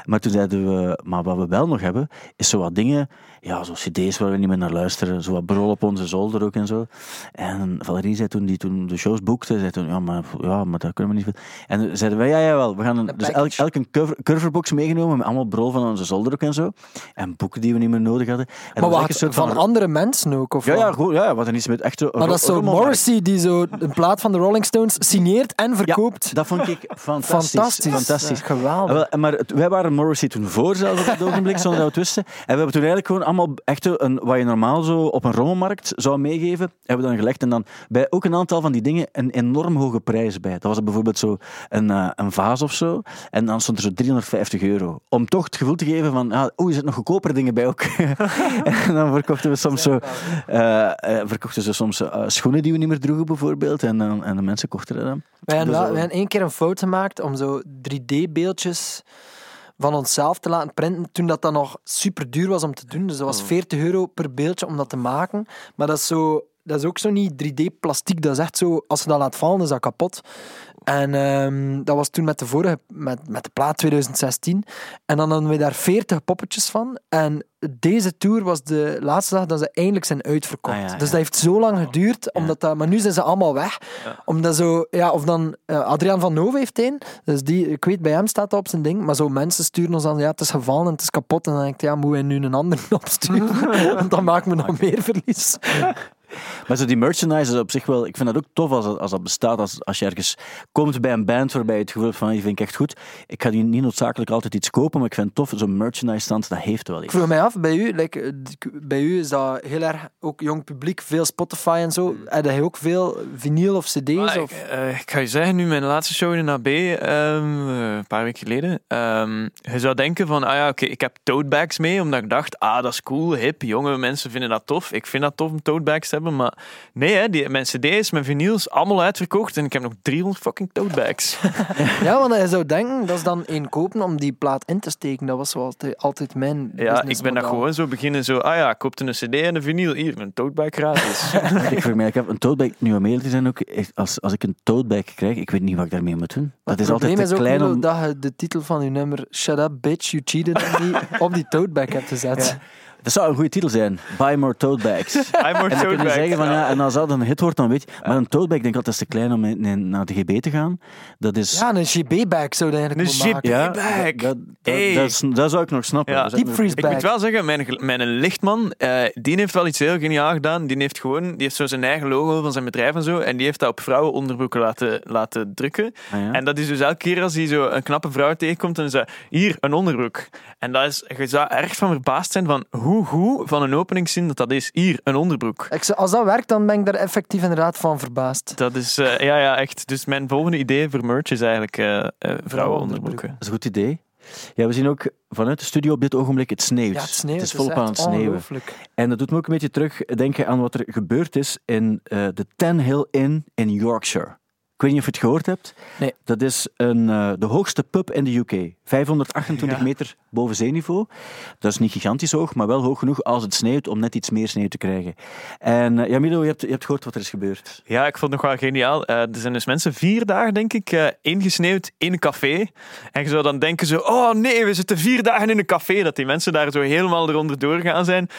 Maar toen zeiden we, maar wat we wel nog hebben, is zo wat dingen, ja, zo cd's waar we niet meer naar luisteren, zo wat brol op onze zolder ook en zo. En Valerie zei toen, die toen de shows boekte, zei toen, ja, maar, ja, maar dat kunnen we niet... En zeiden wij, ja, jawel, we gaan een, dus elk, elk een cover, coverbox meegenomen met allemaal brol van onze zolder ook en zo. En boeken die we niet meer nodig hadden. En Maar wat, van, andere mensen ook? Of Ja, ja, goed, ja, wat er iets met echt zo... Maar dat is zo. Morrissey die zo een plaat van de Rolling Stones signeert en verkoopt. Dat vond ik fantastisch. Fantastisch. fantastisch. Ja, geweldig. Wel, Maar wij waren Morrissey toen voor zelfs op het ogenblik, zonder dat we het wisten. En we hebben toen eigenlijk gewoon allemaal echt een, wat je normaal zo op een rommelmarkt zou meegeven, hebben we dan gelegd. En dan bij ook een aantal van die dingen een enorm hoge prijs bij. Dat was bijvoorbeeld zo een, eh, een vaas of zo. En dan stond er zo 350 euro. Om toch het gevoel te geven van, ah, oeh, er zitten nog goedkopere dingen bij ook. en dan verkochten we soms zo, eh, eh, verkochten ze soms schoenen die we niet meer droegen bijvoorbeeld. En, dan en de mensen kochten dat dan. Wij hebben, Dus, wel- wij hebben één keer een fout gemaakt om zo 3D-beeldjes van onszelf te laten printen toen dat dan nog super duur was om te doen. Dus dat was 40 euro per beeldje om dat te maken. Maar dat is, zo, dat is ook zo niet 3D-plastiek. Dat is echt zo, als je dat laat vallen, is dat kapot. En ehm, dat was toen met de vorige, met, met de plaat 2016. En dan hadden we daar 40 poppetjes van. En deze tour was de laatste dag dat ze eindelijk zijn uitverkocht. Ah, ja, ja. Dus dat heeft zo lang geduurd, omdat dat, maar nu zijn ze allemaal weg. Omdat zo, ja, of dan eh, Adriaan van Nove heeft een, dus die, ik weet bij hem staat dat op zijn ding, maar zo mensen sturen ons dan, ja, het is gevallen en het is kapot. En dan denk ik, ja, moeten wij nu een ander opsturen? Want dan maken we nog meer verlies. Maar zo die merchandise is op zich wel... Ik vind dat ook tof als, als dat bestaat. Als, als je ergens komt bij een band waarbij je het gevoel hebt van... Die vind ik echt goed. Ik ga die niet noodzakelijk altijd iets kopen, maar ik vind het tof. Zo'n merchandise stand, dat heeft wel Ik iets. vroeg mij af, bij u, like, eh, bij u is dat heel erg, ook jong publiek, veel Spotify en zo. Heb je ook veel vinyl of cd's? Maar of... ik, eh, ik ga je zeggen, nu mijn laatste show in de AB, ehm, eh, een paar weken geleden, ehm, je zou denken van, ah ja, oké, ik heb tote bags mee, omdat ik dacht, ah, dat is cool, hip, jonge mensen vinden dat tof. Ik vind dat tof om tote bags te hebben, maar nee, hè, die, mijn cd's, mijn vinyls, allemaal uitverkocht en ik heb nog 300 fucking tote bags. Ja, want je zou denken, dat is dan één kopen om die plaat in te steken. Dat was zo altijd, altijd mijn ja, ik ben dat gewoon zo beginnen, zo, ah ja, koopte een cd en een vinyl, hier, een tote bag gratis. ik voor mij, ik heb een tote bag, nu om eerlijk te zijn ook, als, als ik een tote bag krijg, ik weet niet wat ik daarmee moet doen. Dat is het altijd probleem te is ook klein om... dat je de titel van je nummer Shut Up Bitch, You Cheated on me op die tote bag hebt gezet. Dat zou een goede titel zijn. Buy more tote bags. More En dan zeggen van ja, en als dat een hit wordt, dan weet je. Maar een tote bag, denk ik altijd, is te klein om in- in- naar de GB te gaan. Dat is. Ja, een GB-bag zou dat eigenlijk Een moeten maken. GB ja, bag. dat, dat, Hey. dat, zou ik nog snappen. Ja. Deep freeze Ik bag. moet wel zeggen, mijn, mijn lichtman, eh, die heeft wel iets heel geniaal gedaan. Die heeft gewoon, die heeft zo zijn eigen logo van zijn bedrijf en zo. En die heeft dat op vrouwenonderbroeken laten, laten drukken. Ah, ja. En dat is dus elke keer als hij zo een knappe vrouw tegenkomt en zegt, hier, een onderbroek. En dat is, je zou er echt van verbaasd zijn van hoe goed van een openingszin dat dat is. Hier, een onderbroek. Ik als dat werkt, dan ben ik daar effectief inderdaad van verbaasd. Dat is, eh, ja, ja, echt. Dus mijn volgende idee voor merch is eigenlijk eh eh, vrouwenonderbroeken. Dat is een goed idee. Ja, we zien ook vanuit de studio op dit ogenblik, het sneeuwt. Ja, het sneeuwt. Het is volop aan het sneeuwen. En dat doet me ook een beetje terugdenken aan wat er gebeurd is in eh, de Ten Hill Inn in Yorkshire. Ik weet niet of je het gehoord hebt. Nee. Dat is een, eh, de hoogste pub in de UK. 528 Ja. meter boven zeeniveau. Dat is niet gigantisch hoog, maar wel hoog genoeg als het sneeuwt om net iets meer sneeuw te krijgen. En eh, ja, Milo, je hebt, je hebt gehoord wat er is gebeurd. Ja, ik vond het nog wel geniaal. Eh, er zijn dus mensen vier dagen, denk ik, eh, ingesneeuwd in een café. En je zou dan denken zo, oh nee, we zitten vier dagen in een café. Dat die mensen daar zo helemaal eronder doorgaan zijn.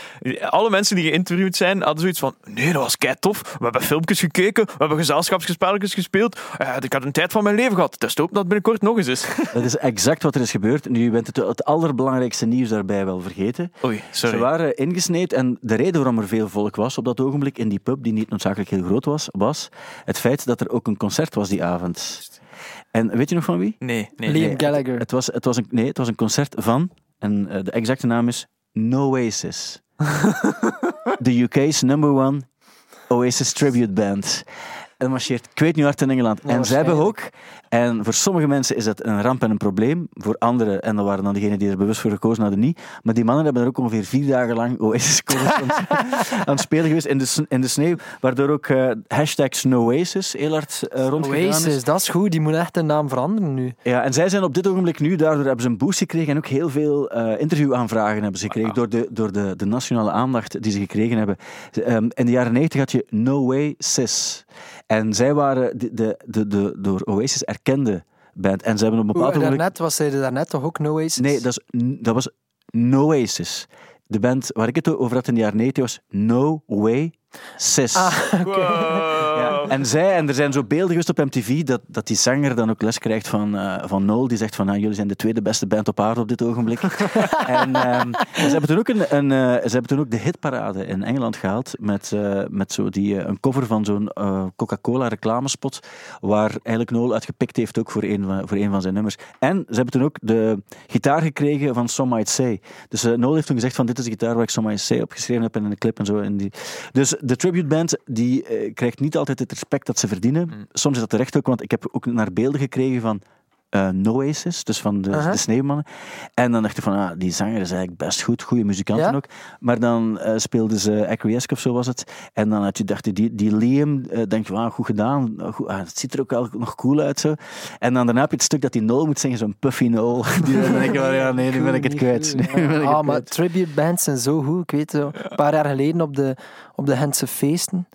Alle mensen die geïnterviewd zijn, hadden zoiets van, nee, dat was kei tof. We hebben filmpjes gekeken, we hebben gezelschapsspelletjes gespeeld. Eh, ik had een tijd van mijn leven gehad. Dus hoop dat het binnenkort nog eens is. Dat is exact wat er is gebeurd. Nu, je bent het, het allerbelangrijkste nieuws daarbij wel vergeten. Oei, sorry. Ze waren ingesneed en de reden waarom er veel volk was op dat ogenblik in die pub, die niet noodzakelijk heel groot was, was het feit dat er ook een concert was die avond. En weet je nog van wie? Nee, nee. Liam Nee, Gallagher. Het was, het was, een, nee, het was een concert van, en eh, de exacte naam is Noasis. The UK's number one Oasis tribute band. En marcheert, ik weet niet hard in Engeland. Ja, en zij hebben ook, en voor sommige mensen is dat een ramp en een probleem. Voor anderen, en dat waren dan degenen die er bewust voor gekozen hadden, niet. Maar die mannen hebben er ook ongeveer vier dagen lang Oasis aan, het spelen geweest in de, in de sneeuw. Waardoor ook eh hashtag Snowasis heel hard eh rondgegaan is. Oasis, dat is goed. Die moet echt de naam veranderen nu. Ja, en zij zijn op dit ogenblik nu, daardoor hebben ze een boost gekregen en ook heel veel eh, interviewaanvragen hebben ze gekregen door, de, door de, de nationale aandacht die ze gekregen hebben. Ehm, in de jaren 90 had je No Way Sis. En zij waren de, de, de, de door Oasis erkende band. En ze hebben op een bepaald ogenblik... daarnet was zij daarnet toch ook No Oasis? Nee, dat, is, dat was No Oasis. De band waar ik het over had in de jaren 90 was No Way Sis. Ah, En zij, en er zijn zo beelden geweest op MTV dat, dat die zanger dan ook les krijgt van, eh, van Noel. Die zegt van, nou, jullie zijn de tweede beste band op aarde op dit ogenblik. en ehm, ze, hebben toen ook een, een, eh, ze hebben toen ook de hitparade in Engeland gehaald met, eh, met zo die, een cover van zo'n Coca-Cola reclamespot waar eigenlijk Noel uitgepikt heeft ook voor een, van, voor een van zijn nummers. En ze hebben toen ook de gitaar gekregen van Some Might Say. Dus Noel heeft toen gezegd van, dit is de gitaar waar ik Some Might Say opgeschreven heb in een clip en zo. En die... Dus de tribute band die krijgt niet altijd het respect dat ze verdienen. Soms is dat terecht ook, want ik heb ook naar beelden gekregen van eh Noasis, dus van de, Aha. de sneeuwmannen. En dan dacht ik van, ah, die zanger is eigenlijk best goed, goede muzikanten Ja? ook. Maar dan eh, speelden ze Acquiesce of zo was het. En dan had je, dacht je, die, die Liam, eh, denk je, wauw, goed gedaan. Goed, ah, het ziet er ook wel nog cool uit zo. En dan daarna heb je het stuk dat die Noel moet zingen, zo'n Puffy Noel. Die dan denk je van, ja, nee, nu ben ik het kwijt. Ik Ah, maar tribute bands zijn zo goed. Ik weet zo, een paar jaar geleden op de, op de Gentse feesten.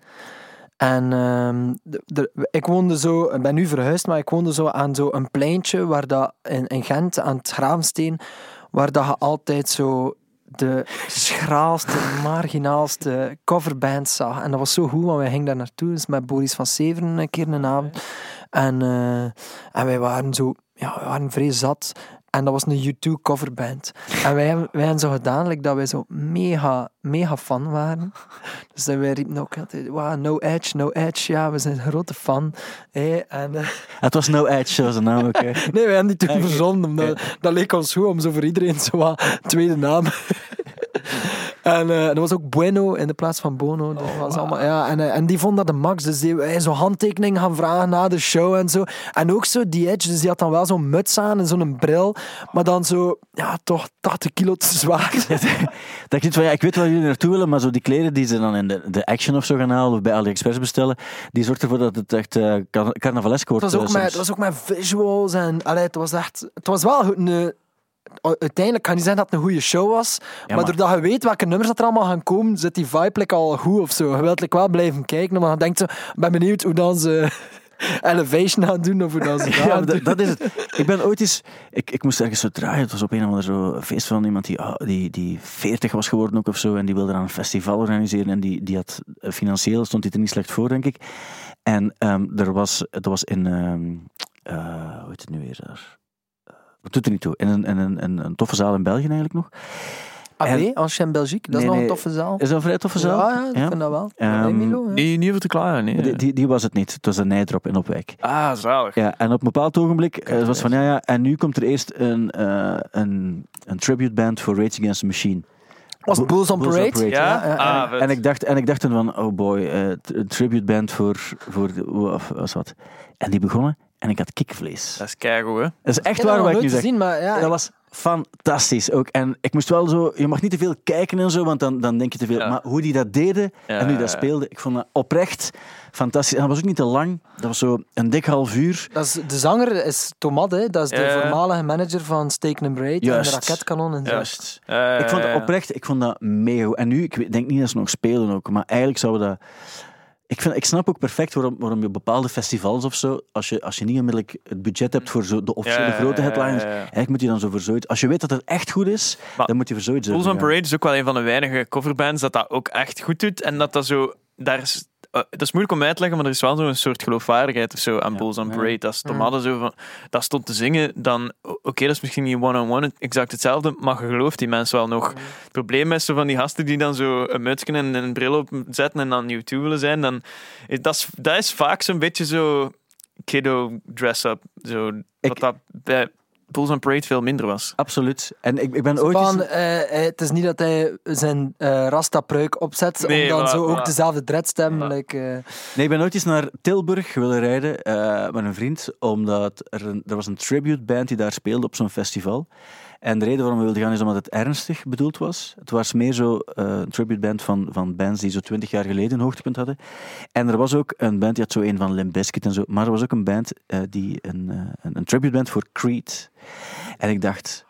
En ehm, de- de- ik woonde zo, ik ben nu verhuisd, maar ik woonde zo aan zo een pleintje waar dat, in, in Gent, aan het Graafsteen, waar dat je altijd zo de schraalste, marginaalste coverbands zag. En dat was zo goed, want wij gingen daar naartoe, dus met Boris van Severen een keer een avond. En, eh, en wij waren zo, ja, we waren vrij zat. En dat was een U2 coverband. En wij, hebben- wij hebben zo gedaan like, dat wij zo mega, mega fan waren. Dus dat wij riepen ook altijd, wow, no edge, no edge. Ja, we zijn een grote fan. Hé, en, eh, Het was No Edge, was de naam ook. nee, wij hebben die toen verzonnen. Omdat, Dat leek ons goed om zo voor iedereen zo wat tweede naam. En eh, dat was ook Bueno in de plaats van Bono. Dat was allemaal, ja, en, eh, en die vond dat de max. Dus die wij zo handtekeningen gaan vragen na de show en zo. En ook zo die Edge, dus die had dan wel zo'n muts aan en zo'n bril. Maar dan zo, ja, toch 80 kilo te zwaar. Dat ik, niet van, ja, ik weet waar jullie naartoe willen, maar zo die kleren die ze dan in de, de Action of zo gaan halen, of bij AliExpress bestellen, die zorgt ervoor dat het echt eh car- carnavalesk wordt. Het was, ook eh, met, het was ook met visuals en allee, het was echt. Het was wel goed, een. Uiteindelijk kan je zeggen dat het een goede show was, maar, maar- doordat je weet welke nummers dat er allemaal gaan komen, zit die vibe like al goed of zo. Je wilt like wel blijven kijken, maar je denkt zo, ik ben benieuwd hoe dan ze. elevation aan doen of hoe dat ze Ja, dat, is het. Ik ben ooit eens... Ik, ik moest ergens zo draaien. Het was op een of ander zo feest van iemand die, ah, die, die 40 was geworden ook of zo. En die wilde dan een festival organiseren. En die, die had eh, financieel stond hij er niet slecht voor, denk ik. En ehm, er was, het was in... ehm eh, hoe heet het nu weer daar? Eh, Wat doet er niet toe? In een, in een, een, een toffe zaal in België eigenlijk nog. Ah, nee, Ancien Belgique, dat is Nee, nog een toffe zaal. Is dat een vrij toffe zaal? Ja, ja, ik vind dat wel. Ehm, Emilio, ja. Die niet over te klagen, nee. Die, die, die was het niet. Het was een nijdrop in Opwijk. Ah, zalig. Ja, en op een bepaald ogenblik eh, Kijk, was van ja, ja, en nu komt er eerst een, eh, een, een tribute band voor Rage Against the Machine. Was het Bulls on Bulls on Parade? Ja? Ja, ja, Ah. En ik dacht, en ik dacht toen van, oh boy, eh, een tribute band voor, voor de, of was wat. En die begonnen en ik had kikvlees. Dat is keigoed, hè. Dat is echt waar dat wat ik nu zeg. maar ja, Dat was fantastisch ook. En ik moest wel zo, je mag niet te veel kijken en zo, want dan, dan denk je te veel. Ja. Maar hoe die dat deden Ja, en hoe die dat speelden, ik vond dat oprecht fantastisch. En dat was ook niet te lang. Dat was zo een dik half uur. dat is, de zanger is Tomad, hè. dat is de voormalige manager van Steak and Braid en de raketkanon en zo. Juist. Ik vond dat oprecht, ik vond dat mega goed. En nu, ik denk niet dat ze nog spelen ook, maar eigenlijk zouden we dat... Ik, vind, ik snap ook perfect waarom, waarom je bepaalde festivals of zo, als je, als je niet onmiddellijk het budget hebt voor zo de officiële Ja, grote ja, ja. eigenlijk moet je dan zo voor zoiets... Als je weet dat het echt goed is, Maar dan moet je voor zoiets Bulls on. Parade is ook wel een van de weinige coverbands dat dat ook echt goed doet. En dat dat zo... Daar is, eh, dat is moeilijk om uit te leggen, maar er is wel zo'n soort geloofwaardigheid of zo aan Ja, Bulls on ja. Parade. Als Tom Hadden zo van, dat stond te zingen, dan... Oké, dat is misschien niet one-on-one exact hetzelfde, maar je gelooft die mensen wel nog. Het probleem is zo van die gasten die dan zo een mutsje en een bril opzetten en dan YouTube willen zijn, dan... Dat is, dat is vaak zo'n beetje zo kiddo dress-up. Zo, Ik- dat dat bij Bulls on Parade veel minder was. Absoluut. En ik, ik ben ooit... Van, eens- eh, eh, het is niet dat hij zijn eh rasta-pruik opzet Nee, om dan voilà, zo ook voilà. dezelfde dreads te hebben. Voilà. like, eh, Nee, ik ben ooit eens naar Tilburg willen rijden eh, met een vriend, omdat er, een, er was een tribute band die daar speelde op zo'n festival. En de reden waarom we wilden gaan is omdat het ernstig bedoeld was. Het was meer zo eh, een tribute band van, van bands die zo twintig jaar geleden een hoogtepunt hadden. En er was ook een band, die had zo een van Limp Bizkit en zo, maar er was ook een band eh, die een, eh, een, een tribute band voor Creed. En ik dacht,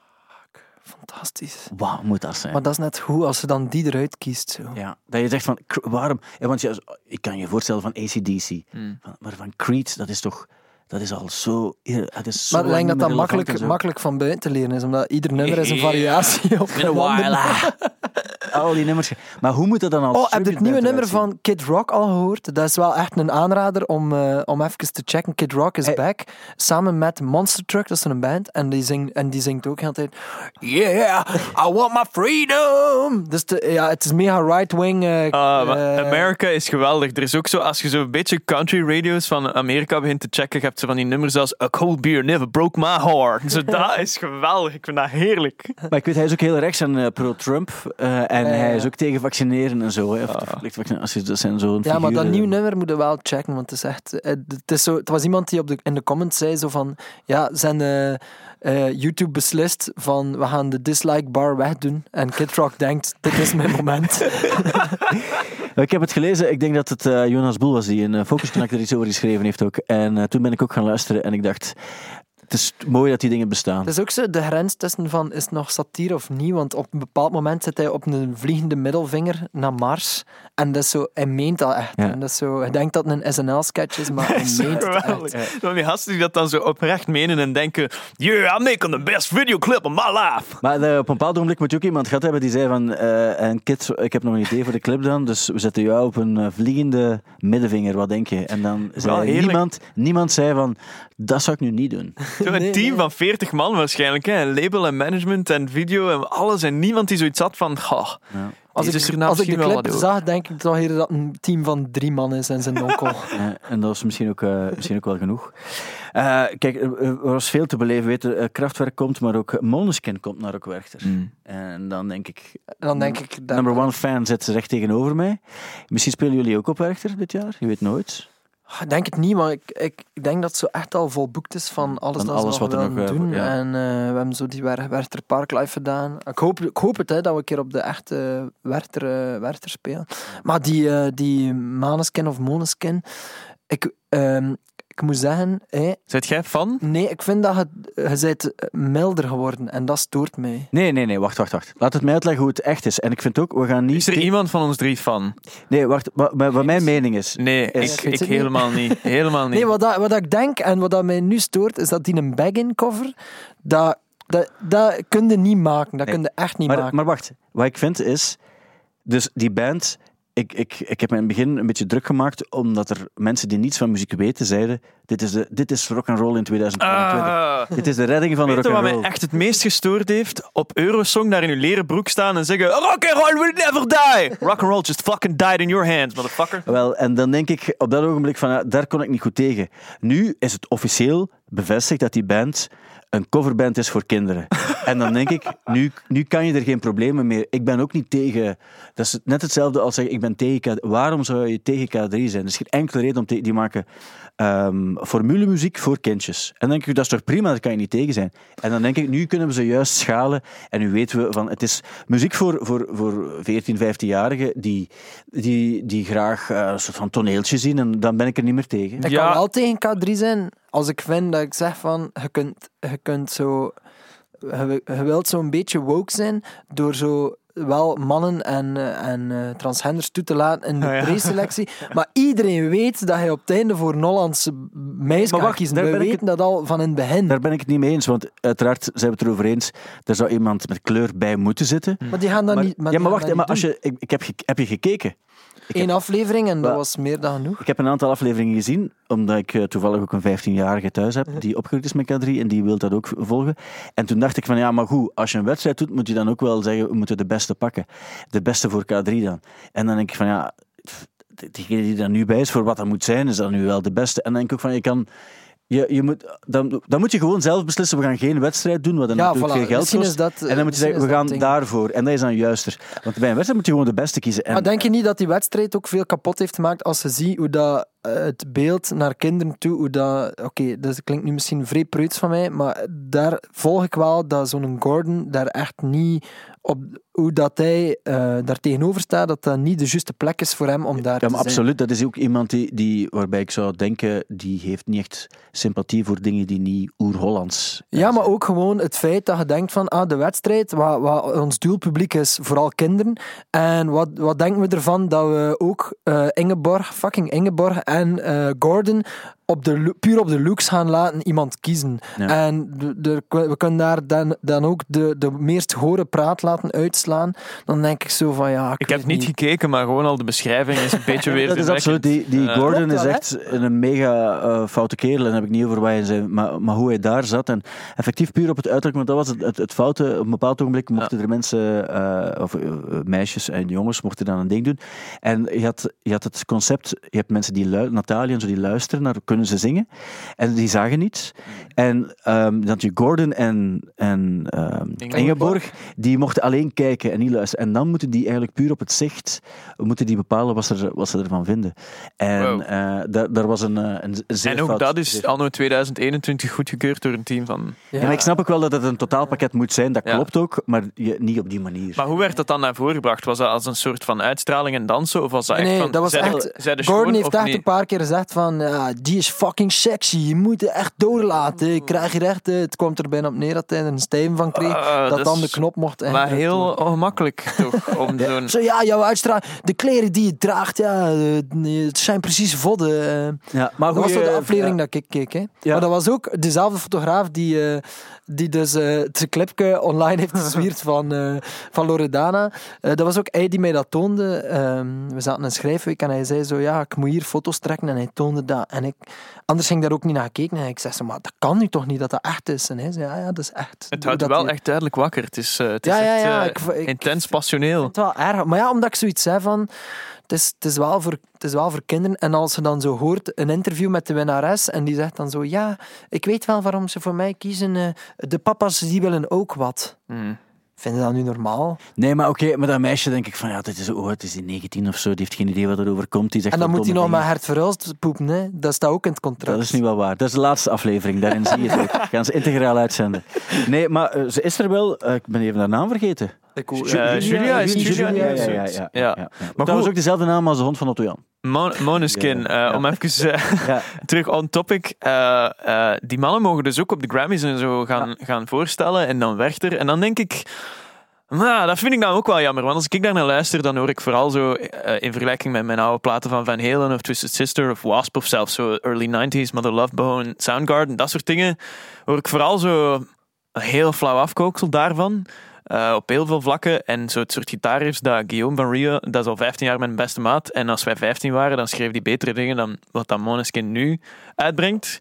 fantastisch. wauw, moet dat zijn? Maar dat is net goed als ze dan die eruit kiest. Zo. Ja, dat je zegt van, waarom? Ja, want ja, ik kan je voorstellen van ACDC, Hmm. van, maar van Creed, dat is toch, dat is al zo, het is zo Maar ik denk dat dat makkelijk, makkelijk van buiten te leren is, omdat ieder nummer is een variatie op In een while. Al die nummers. Maar hoe moet dat dan als Oh, heb je het nieuwe nummer van Kid Rock al gehoord? Dat is wel echt een aanrader om, eh, om even te checken. Kid Rock is Hey. back. Samen met Monster Truck, dat is een band. En die, zingt en die zingt ook de hele tijd... Yeah, I want my freedom! Dus de, ja, het is mega right-wing. eh, Ah, eh, Amerika is geweldig. Er is ook zo, als je zo een beetje country radio's van Amerika begint te checken, je hebt ze van die nummers als A Cold Beer Never Broke My Heart. Zo, dat is geweldig. Ik vind dat heerlijk. Maar ik weet, hij is ook heel rechts en eh, pro-Trump. eh, en hij is ook tegen vaccineren en zo. Hè, of de verplichte vaccinatie. Als je, dat zijn zo'n Ja, maar dat nieuwe nummer moet je wel checken, want het is echt... eh, Het, is zo, het was iemand die op de, in de comments zei zo van... Ja, zijn eh, eh, YouTube beslist van we gaan de dislike bar wegdoen. En Kid Rock denkt, dit is mijn moment. Ik heb het gelezen. Ik denk dat het eh, Jonas Boel was die in uh, Focus Connect er iets over geschreven heeft ook. En eh, toen ben ik ook gaan luisteren en ik dacht... Het is mooi dat die dingen bestaan. Het is ook zo de grens tussen van is het nog satire of niet, want op een bepaald moment zit hij op een vliegende middelvinger naar Mars. En dat is zo, hij meent dat echt. Ja. En dat is zo, hij denkt dat het een SNL-sketch is, maar hij meent het geweldig. echt. Van die gasten die dat dan zo oprecht menen en denken: Yeah, I'm making the best videoclip of my life. Maar eh, op een bepaald ogenblik moet je ook iemand gehad hebben die zei van... eh en Kit, ik heb nog een idee voor de clip dan, dus we zetten jou op een eh, vliegende middenvinger, wat denk je? En dan zei niemand, niemand zei van, dat zou ik nu niet doen. Zo een Nee, team nee. van 40 man waarschijnlijk. Hè. Label en management en video en alles. En niemand die zoiets had van: Goh, Ja. Als ik, er nou als ik de clip zag, denk ik toch eerder dat het een team van drie man is en zijn onkel. En dat is misschien ook, eh, misschien ook wel genoeg. Eh, kijk, er, was veel te beleven. Weten, eh, Kraftwerk komt, maar ook Måneskin komt naar ook Werchter. Mm. En dan denk ik, En dan denk ik... number one fan zit recht tegenover mij. Misschien spelen jullie ook op Werchter dit jaar, je weet nooit. Ik denk het niet, maar ik, ik, ik denk dat het zo echt al volboekt is van alles dat ze wat er willen nog, eh, doen. ja. En eh, we hebben zo die Wer- Werchter Park live gedaan. Ik hoop, ik hoop het, hè, dat we een keer op de echte Werchter, eh, spelen. Maar die, die Maneskin of Moneskin, ik, ehm, ik moet zeggen, hé, Zet jij fan? nee, ik vind dat je, je bent milder geworden en dat stoort mij. Nee, nee, nee, wacht, wacht, wacht. Laat het mij uitleggen hoe het echt is. En ik vind ook, we gaan niet... Is er iemand van ons drie fan? Nee, wacht, wat, wat mijn mening is... Nee, Is- ik, Ik helemaal niet. Helemaal niet. Nee, wat, dat, wat dat ik denk en wat dat mij nu stoort, is dat die een bag-in cover, dat, dat, dat kun je niet maken. Dat Nee. kun je echt niet Maar, maken. maar wacht, wat ik vind is... Dus die band... Ik, ik, ik heb me in het begin een beetje druk gemaakt, omdat er mensen die niets van muziek weten, zeiden dit is, de, dit is rock and roll in 2022. Ah. Dit is de redding van de rock and wat roll. mij echt het meest gestoord heeft? Op Eurosong daar in uw leren broek staan en zeggen Rock and roll will never die! Rock and roll just fucking died in your hands, motherfucker. Wel, en dan denk ik op dat ogenblik van, ja, daar kon ik niet goed tegen. Nu is het officieel bevestigd dat die band een coverband is voor kinderen. en dan denk ik, nu, nu kan je er geen problemen meer. Ik ben ook niet tegen... Dat is net hetzelfde als zeggen, ik ben tegen K3. Waarom zou je tegen K3 zijn? Er is geen enkele reden om te... Die maken ehm formulemuziek voor kindjes. En dan denk ik, dat is toch prima, daar kan je niet tegen zijn. En dan denk ik, nu kunnen we ze juist schalen. En nu weten we van, het is muziek voor, voor, voor 14, 15-jarigen die, die, die graag eh, een soort van toneeltje zien. En dan ben ik er niet meer tegen. Ik Ja. kan wel tegen K3 zijn als ik vind dat ik zeg van je kunt, je kunt zo. Je, je wilt zo'n beetje woke zijn door zo wel mannen en, eh, en eh, transgenders toe te laten in de Ah, ja. preselectie. Maar iedereen weet dat je op het einde voor een Hollandse meisje Maar gaat wacht, kiezen. We weten dat al van in het begin. Daar ben ik het niet mee eens, want uiteraard zijn we het erover eens. Er zou iemand met kleur bij moeten zitten. Maar die gaan dat Maar- niet. ja, die maar wacht, maar als je, ik, ik heb, heb je gekeken? Eén aflevering en dat was meer dan genoeg. Ik heb een aantal afleveringen gezien, omdat ik eh, toevallig ook een 15-jarige thuis heb die opgegroeid is met K3 en die wil dat ook volgen. En toen dacht ik van ja, maar goed, als je een wedstrijd doet, moet je dan ook wel zeggen, we moeten de beste pakken. De beste voor K3 dan. En dan denk ik van ja, pff, diegene die er nu bij is voor wat dat moet zijn, is dan nu wel de beste. En dan denk ik ook van je kan... Je, je moet, dan, dan moet je gewoon zelf beslissen, we gaan geen wedstrijd doen, wat dan Ja, natuurlijk voilà. veel geld kost. dat, en dan moet je zeggen, we gaan daarvoor. En dat is dan juister. Want bij een wedstrijd moet je gewoon de beste kiezen. En, Maar denk je niet dat die wedstrijd ook veel kapot heeft gemaakt als je ziet hoe dat, eh, het beeld naar kinderen toe, hoe dat... Oké, dat klinkt nu misschien vrij preuts van mij, maar daar volg ik wel dat zo'n Gordon daar echt niet op... Hoe dat hij eh, daar tegenover staat, dat dat niet de juiste plek is voor hem om daar Ja, te maar zijn. absoluut. Dat is ook iemand die, die, waarbij ik zou denken, die heeft niet echt sympathie voor dingen die niet oer-Hollands Ja, maar ook gewoon het feit dat je denkt van ah, de wedstrijd, wat, wat ons doelpubliek is, vooral kinderen. En wat, wat denken we ervan dat we ook eh, Ingeborg, fucking Ingeborg en eh, Gordon op de, puur op de looks gaan laten iemand kiezen. Ja. En de, de- we kunnen daar dan, dan ook de, de meest horen praat laten uitslaan. Dan denk ik zo van ja, ik, heb niet gekeken, maar gewoon al de beschrijving is een beetje weer Dat is absoluut. Die, die Eh, Gordon is echt een mega eh, foute kerel. En heb ik niet over waar hij zijn, maar, maar hoe hij daar zat. En effectief puur op het uiterlijk, want dat was het, het, het foute. Op een bepaald ogenblik mochten er mensen, eh, of meisjes en jongens, mochten dan een ding doen. En je had, je had het concept, je hebt mensen die luisteren, Natalia en zo, die luisteren naar, kunnen ze zingen? En die zagen niets. En ehm dat je Gordon en, en ehm, Ingeborg. Ingeborg, die mochten alleen kijken en niet luisteren. En dan moeten die eigenlijk puur op het zicht, moeten die bepalen wat ze, er- wat ze ervan vinden. En Wow. eh, daar, daar was een, eh, een, zeer En ook fout- dat is zeer- anno 2021 goedgekeurd door een team van... Ja, maar ik snap ook wel dat het een totaalpakket moet zijn, dat Ja. klopt ook, maar je, niet op die manier. Maar hoe werd dat dan naar voren gebracht? Was dat als een soort van uitstraling en dansen? Of was dat echt Nee, van... dat was zij echt- zij de Gordon heeft echt niet? een paar keer gezegd van ja, die is fucking sexy, je moet het echt doorlaten. Ik krijg hier echt, eh, het kwam er bijna op neer dat hij er een stijm van kreeg, Ah, dat dat dan de knop mocht Maar heel. Ongemakkelijk toch, om. Zo ja, jouw uitstraling, de kleren die je draagt, ja, eh, het zijn precies vodden. eh. ja, maar Dat was zo de aflevering ja. dat ik keek. Hè. Ja. Maar dat was ook dezelfde fotograaf die, eh, die dus eh, het clipje online heeft gezwierd van, eh, van Loredana. Eh, dat was ook hij die mij dat toonde. Ehm, we zaten in een schrijfweek en hij zei zo, ja, ik moet hier foto's trekken. En hij toonde dat. En ik, anders ging ik daar ook niet naar gekeken. En ik zei zo, maar dat kan nu toch niet dat dat echt is? En hij zei, ja, ja, dat is echt. Het houdt wel echt duidelijk wakker. Het is, het is Ja, ja, echt ik- intens passioneel. het wel erg. Maar ja, omdat ik zoiets zei van... Het is, het, is wel voor, het is wel voor kinderen. En als je dan zo hoort, een interview met de winnares, en die zegt dan zo, ja, ik weet wel waarom ze voor mij kiezen. eh, de papa's, die willen ook wat. Hmm. Vind je dat nu normaal? Nee, maar oké, maar dat meisje denk ik van, ja, dit is, oh, het is die 19 of zo, die heeft geen idee wat er overkomt. Die zegt En dan moet hij nog dingen. Hert Verhulst poepen, hè. Dat staat ook in het contract. Dat is niet wel waar. Dat is de laatste aflevering, daarin zie je het ook. Gaan ze integraal uitzenden. Nee, maar eh, ze is er wel, eh, ik ben even haar naam vergeten. Eh, Julia is Julia, Julia. Ja, ja, ja. Maar ook dezelfde naam als de hond van Otto Jan. Mon eh, om even eh, terug on topic. Eh, die mannen mogen dus ook op de Grammys en zo gaan, gaan voorstellen. En dan Werchter. En dan denk ik. Nou, dat vind ik dan ook wel jammer. Want als ik daar naar luister, dan hoor ik vooral zo in vergelijking met mijn oude platen van Van Halen of Twisted Sister of Wasp of zelfs zo early 90s, Mother Love Bone, Soundgarden, dat soort dingen. Hoor ik vooral zo een heel flauw afkooksel daarvan. Eh, op heel veel vlakken. En zo het soort gitaarriffs dat Guillaume van Rio, dat is al 15 jaar mijn beste maat. En als wij 15 waren, dan schreef hij betere dingen dan wat dat Måneskin nu uitbrengt.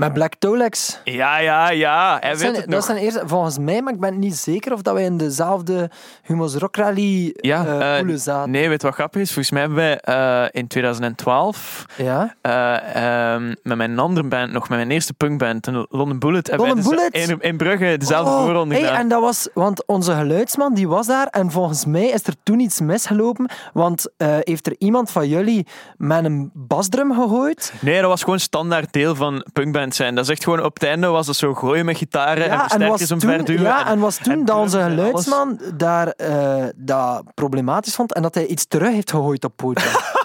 Met Black Tolex. Ja, ja, ja. Hij Dat weet zijn, het dat nog. zijn eerst, volgens mij, maar ik ben niet zeker of dat wij in dezelfde Humo's Rock Rally Ja, poelen zaten. Nee, weet je wat grappig is? Volgens mij hebben wij eh, in 2012 Ja? ehm, met mijn andere band, nog met mijn eerste punkband, London Bullet, hebben London dus Bullet? in, in Brugge dezelfde Oh, voorronde hey, gedaan. en dat was, want onze geluidsman die was daar en volgens mij is er toen iets misgelopen, want heeft er iemand van jullie met een basdrum gegooid? Nee, dat was gewoon standaard deel van punkband zijn. Dat is echt gewoon op het einde was het zo gooien met gitaren en Ja, en versterkers was om toen, verduwen. ja, en was toen en dat onze geluidsman daar eh, dat problematisch vond en dat hij iets terug heeft gegooid op podium.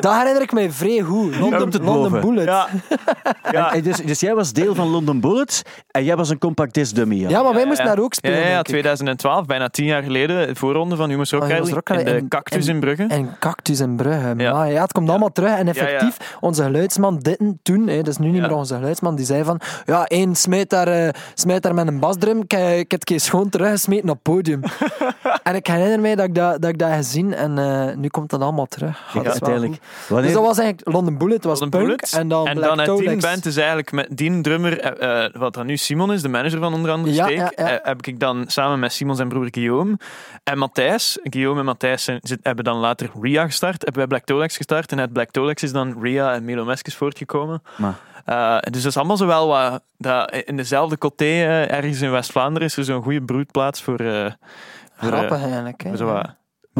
dat herinner ik mij vrij goed. London, het London. Bullet. Ja. Ja. En dus, dus jij was deel van London Bullets en jij was een compact disc dummy. Ja. maar wij Ja, moesten ja. daar ook spelen. Ja, ja, ja, denk ik. 2012, bijna tien jaar geleden, de voorronde van Humus Rock Oh, Rally Rock Rally in de en- Cactus in Brugge. En Cactus in Brugge. Ja. Maar ja, het komt allemaal terug. En effectief, onze geluidsman Ditten toen, hè, dat is nu niet Ja. meer onze geluidsman, die zei van ja, één smijt daar, eh, smijt daar met een basdrum. Ik, eh, ik heb het keer schoon teruggesmeten op het podium. en ik herinner mij dat ik dat, dat, ik dat gezien en eh, nu komt dat allemaal terug. Ja, uiteindelijk. Wanneer, Dus dat was eigenlijk London Bullet, was London punk Bullet. en dan en Black dan uit die band is eigenlijk met die drummer, eh, eh, wat dan nu Simon is, de manager van onder andere Ja, Steek, ja, ja. eh, heb ik dan samen met Simon zijn broer Guillaume en Matthijs. Guillaume en Matthijs zijn, zit- hebben dan later Ria gestart, hebben wij Black Tolex gestart en uit Black Tolex is dan Ria en Milo Meskes voortgekomen. Maar- Eh, dus dat is allemaal zo wel wat, dat in dezelfde coté, ergens in West-Vlaanderen, is er zo'n goede broedplaats voor, voor, Grappig eigenlijk. Hè. voor zo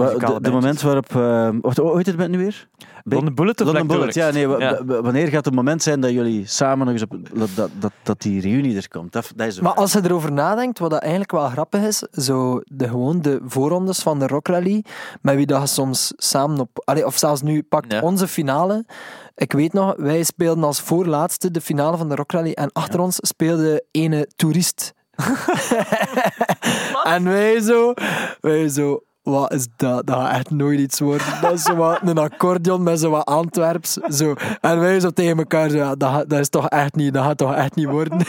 de, de moment waarop... eh wacht, hoe heet het bent nu weer? London Bullet of London Black Bullet, ja. Nee, Ja. wanneer gaat het moment zijn dat jullie samen nog eens op... Dat, dat, dat, die reunie er komt? Dat, dat is Maar vraag. als je erover nadenkt, wat dat eigenlijk wel grappig is, zo de, gewoon de voorrondes van de Rock Rally, met wie dat je soms samen op... Allee, of zelfs nu pakt Ja. onze finale. Ik weet nog, wij speelden als voorlaatste de finale van de Rock Rally en achter ons speelde ene toerist. en wij zo, wij zo, wat is dat? Dat gaat echt nooit iets worden. Dat is een accordeon met zo wat Antwerps. Zo. En wij zo tegen elkaar, zo, dat, dat is toch echt niet, dat gaat toch echt niet worden.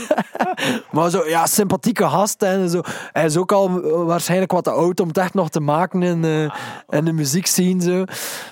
maar zo, ja, sympathieke gast. En zo. Hij is ook al eh, waarschijnlijk wat te oud om het echt nog te maken in, eh, in de muziekscene. Zo.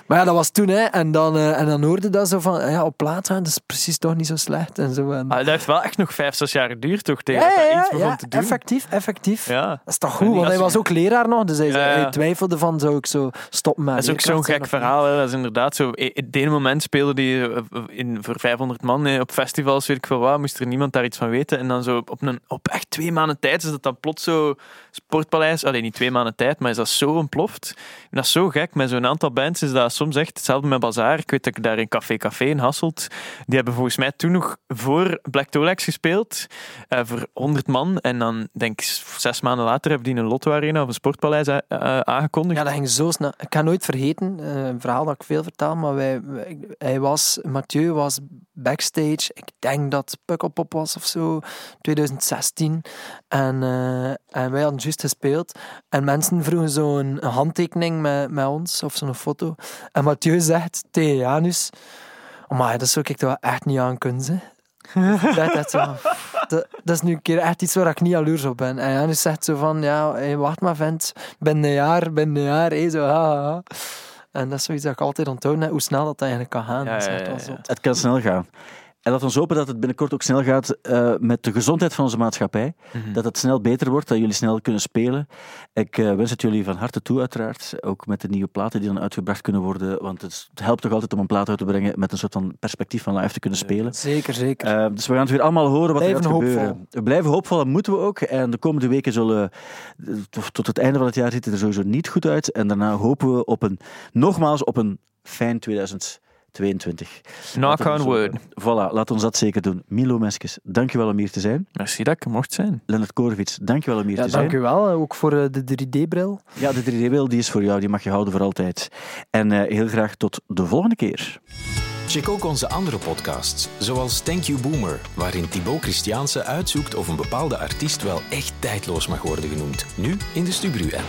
Maar ja, dat was toen. Hè. En, dan, eh, en dan hoorde dat zo van, ja, op plaat, hè, dat is precies toch niet zo slecht. En zo. En, Ah, dat heeft wel echt nog vijf, zes jaar geduurd, toch? Tegen ja, dat hij ja, iets begon ja, te doen. effectief, effectief. Ja. Dat is toch goed, want hij was ook leraar nog, dus hij, hij twijfelde van, zou ik zo stoppen met Dat is ook zo'n gek verhaal. Hè. Dat is inderdaad zo. In het ene moment speelde die eh, in, voor 500 man op festivals, weet ik veel wat, moest er niemand daar iets van weten. En dan zo op, een, op echt twee maanden tijd is dat dan plots zo Sportpaleis, alleen niet twee maanden tijd, maar is dat zo ontploft. En dat is zo gek. Met zo'n aantal bands is dat soms echt hetzelfde met Bazaar. Ik weet dat ik daar in Café Café in Hasselt, die hebben volgens mij toen nog voor Black Tolex gespeeld, eh, voor 100 man. En dan denk ik zes maanden later hebben die een Lotto Arena of een Sportpaleis eh, aangekondigd. Ja, dat ging zo snel. Ik kan nooit vergeten, eh, een verhaal dat ik veel vertel, maar wij, wij- hij was, Mathieu was backstage, ik denk dat Pukkelpop was of zo, 2016. En, eh, en wij hadden juist gespeeld. En mensen vroegen zo'n een handtekening met, met ons, of zo'n foto. En Mathieu zegt tegen Janus, oh maar dat zou ik toch echt niet aan kunnen, ze. Dat, dat, zo, dat, dat is nu een keer echt iets waar ik niet jaloers op ben. En Janus zegt zo van, ja, hey, wacht maar vent, binnen een jaar, binnen een jaar, hey, zo, ha, ha, ha. En dat is zoiets dat ik altijd onthoud, hoe snel dat eigenlijk kan gaan. Ja, ja, ja. Het kan snel gaan. En laat ons hopen dat het binnenkort ook snel gaat eh, met de gezondheid van onze maatschappij. Mhm. Dat het snel beter wordt, dat jullie snel kunnen spelen. Ik eh, wens het jullie van harte toe, uiteraard. Ook met de nieuwe platen die dan uitgebracht kunnen worden. Want het helpt toch altijd om een plaat uit te brengen met een soort van perspectief van live te kunnen spelen. Zeker, zeker. Eh, dus we gaan het weer allemaal horen wat er gaat hoopvol. gebeuren. We blijven hoopvol, dat moeten we ook. En de komende weken zullen, tot, het einde van het jaar, ziet het er sowieso niet goed uit. En daarna hopen we op een, nogmaals op een fijn 2000. 22. Knock on zo- wood. Voilà, laat ons dat zeker doen. Milo Meskes, dankjewel om hier te zijn. Merci dat ik mocht zijn. Lennart Korvits, dankjewel om hier Ja, te zijn. dank u wel, eh, ook voor eh, de 3D-bril. Ja, de 3D-beeld die is voor jou, die mag je houden voor altijd. En eh, heel graag tot de volgende keer. Check ook onze andere podcasts, zoals Thank You Boomer, waarin Thibaut Christiaanse uitzoekt of een bepaalde artiest wel echt tijdloos mag worden genoemd. Nu in de Stubru-app.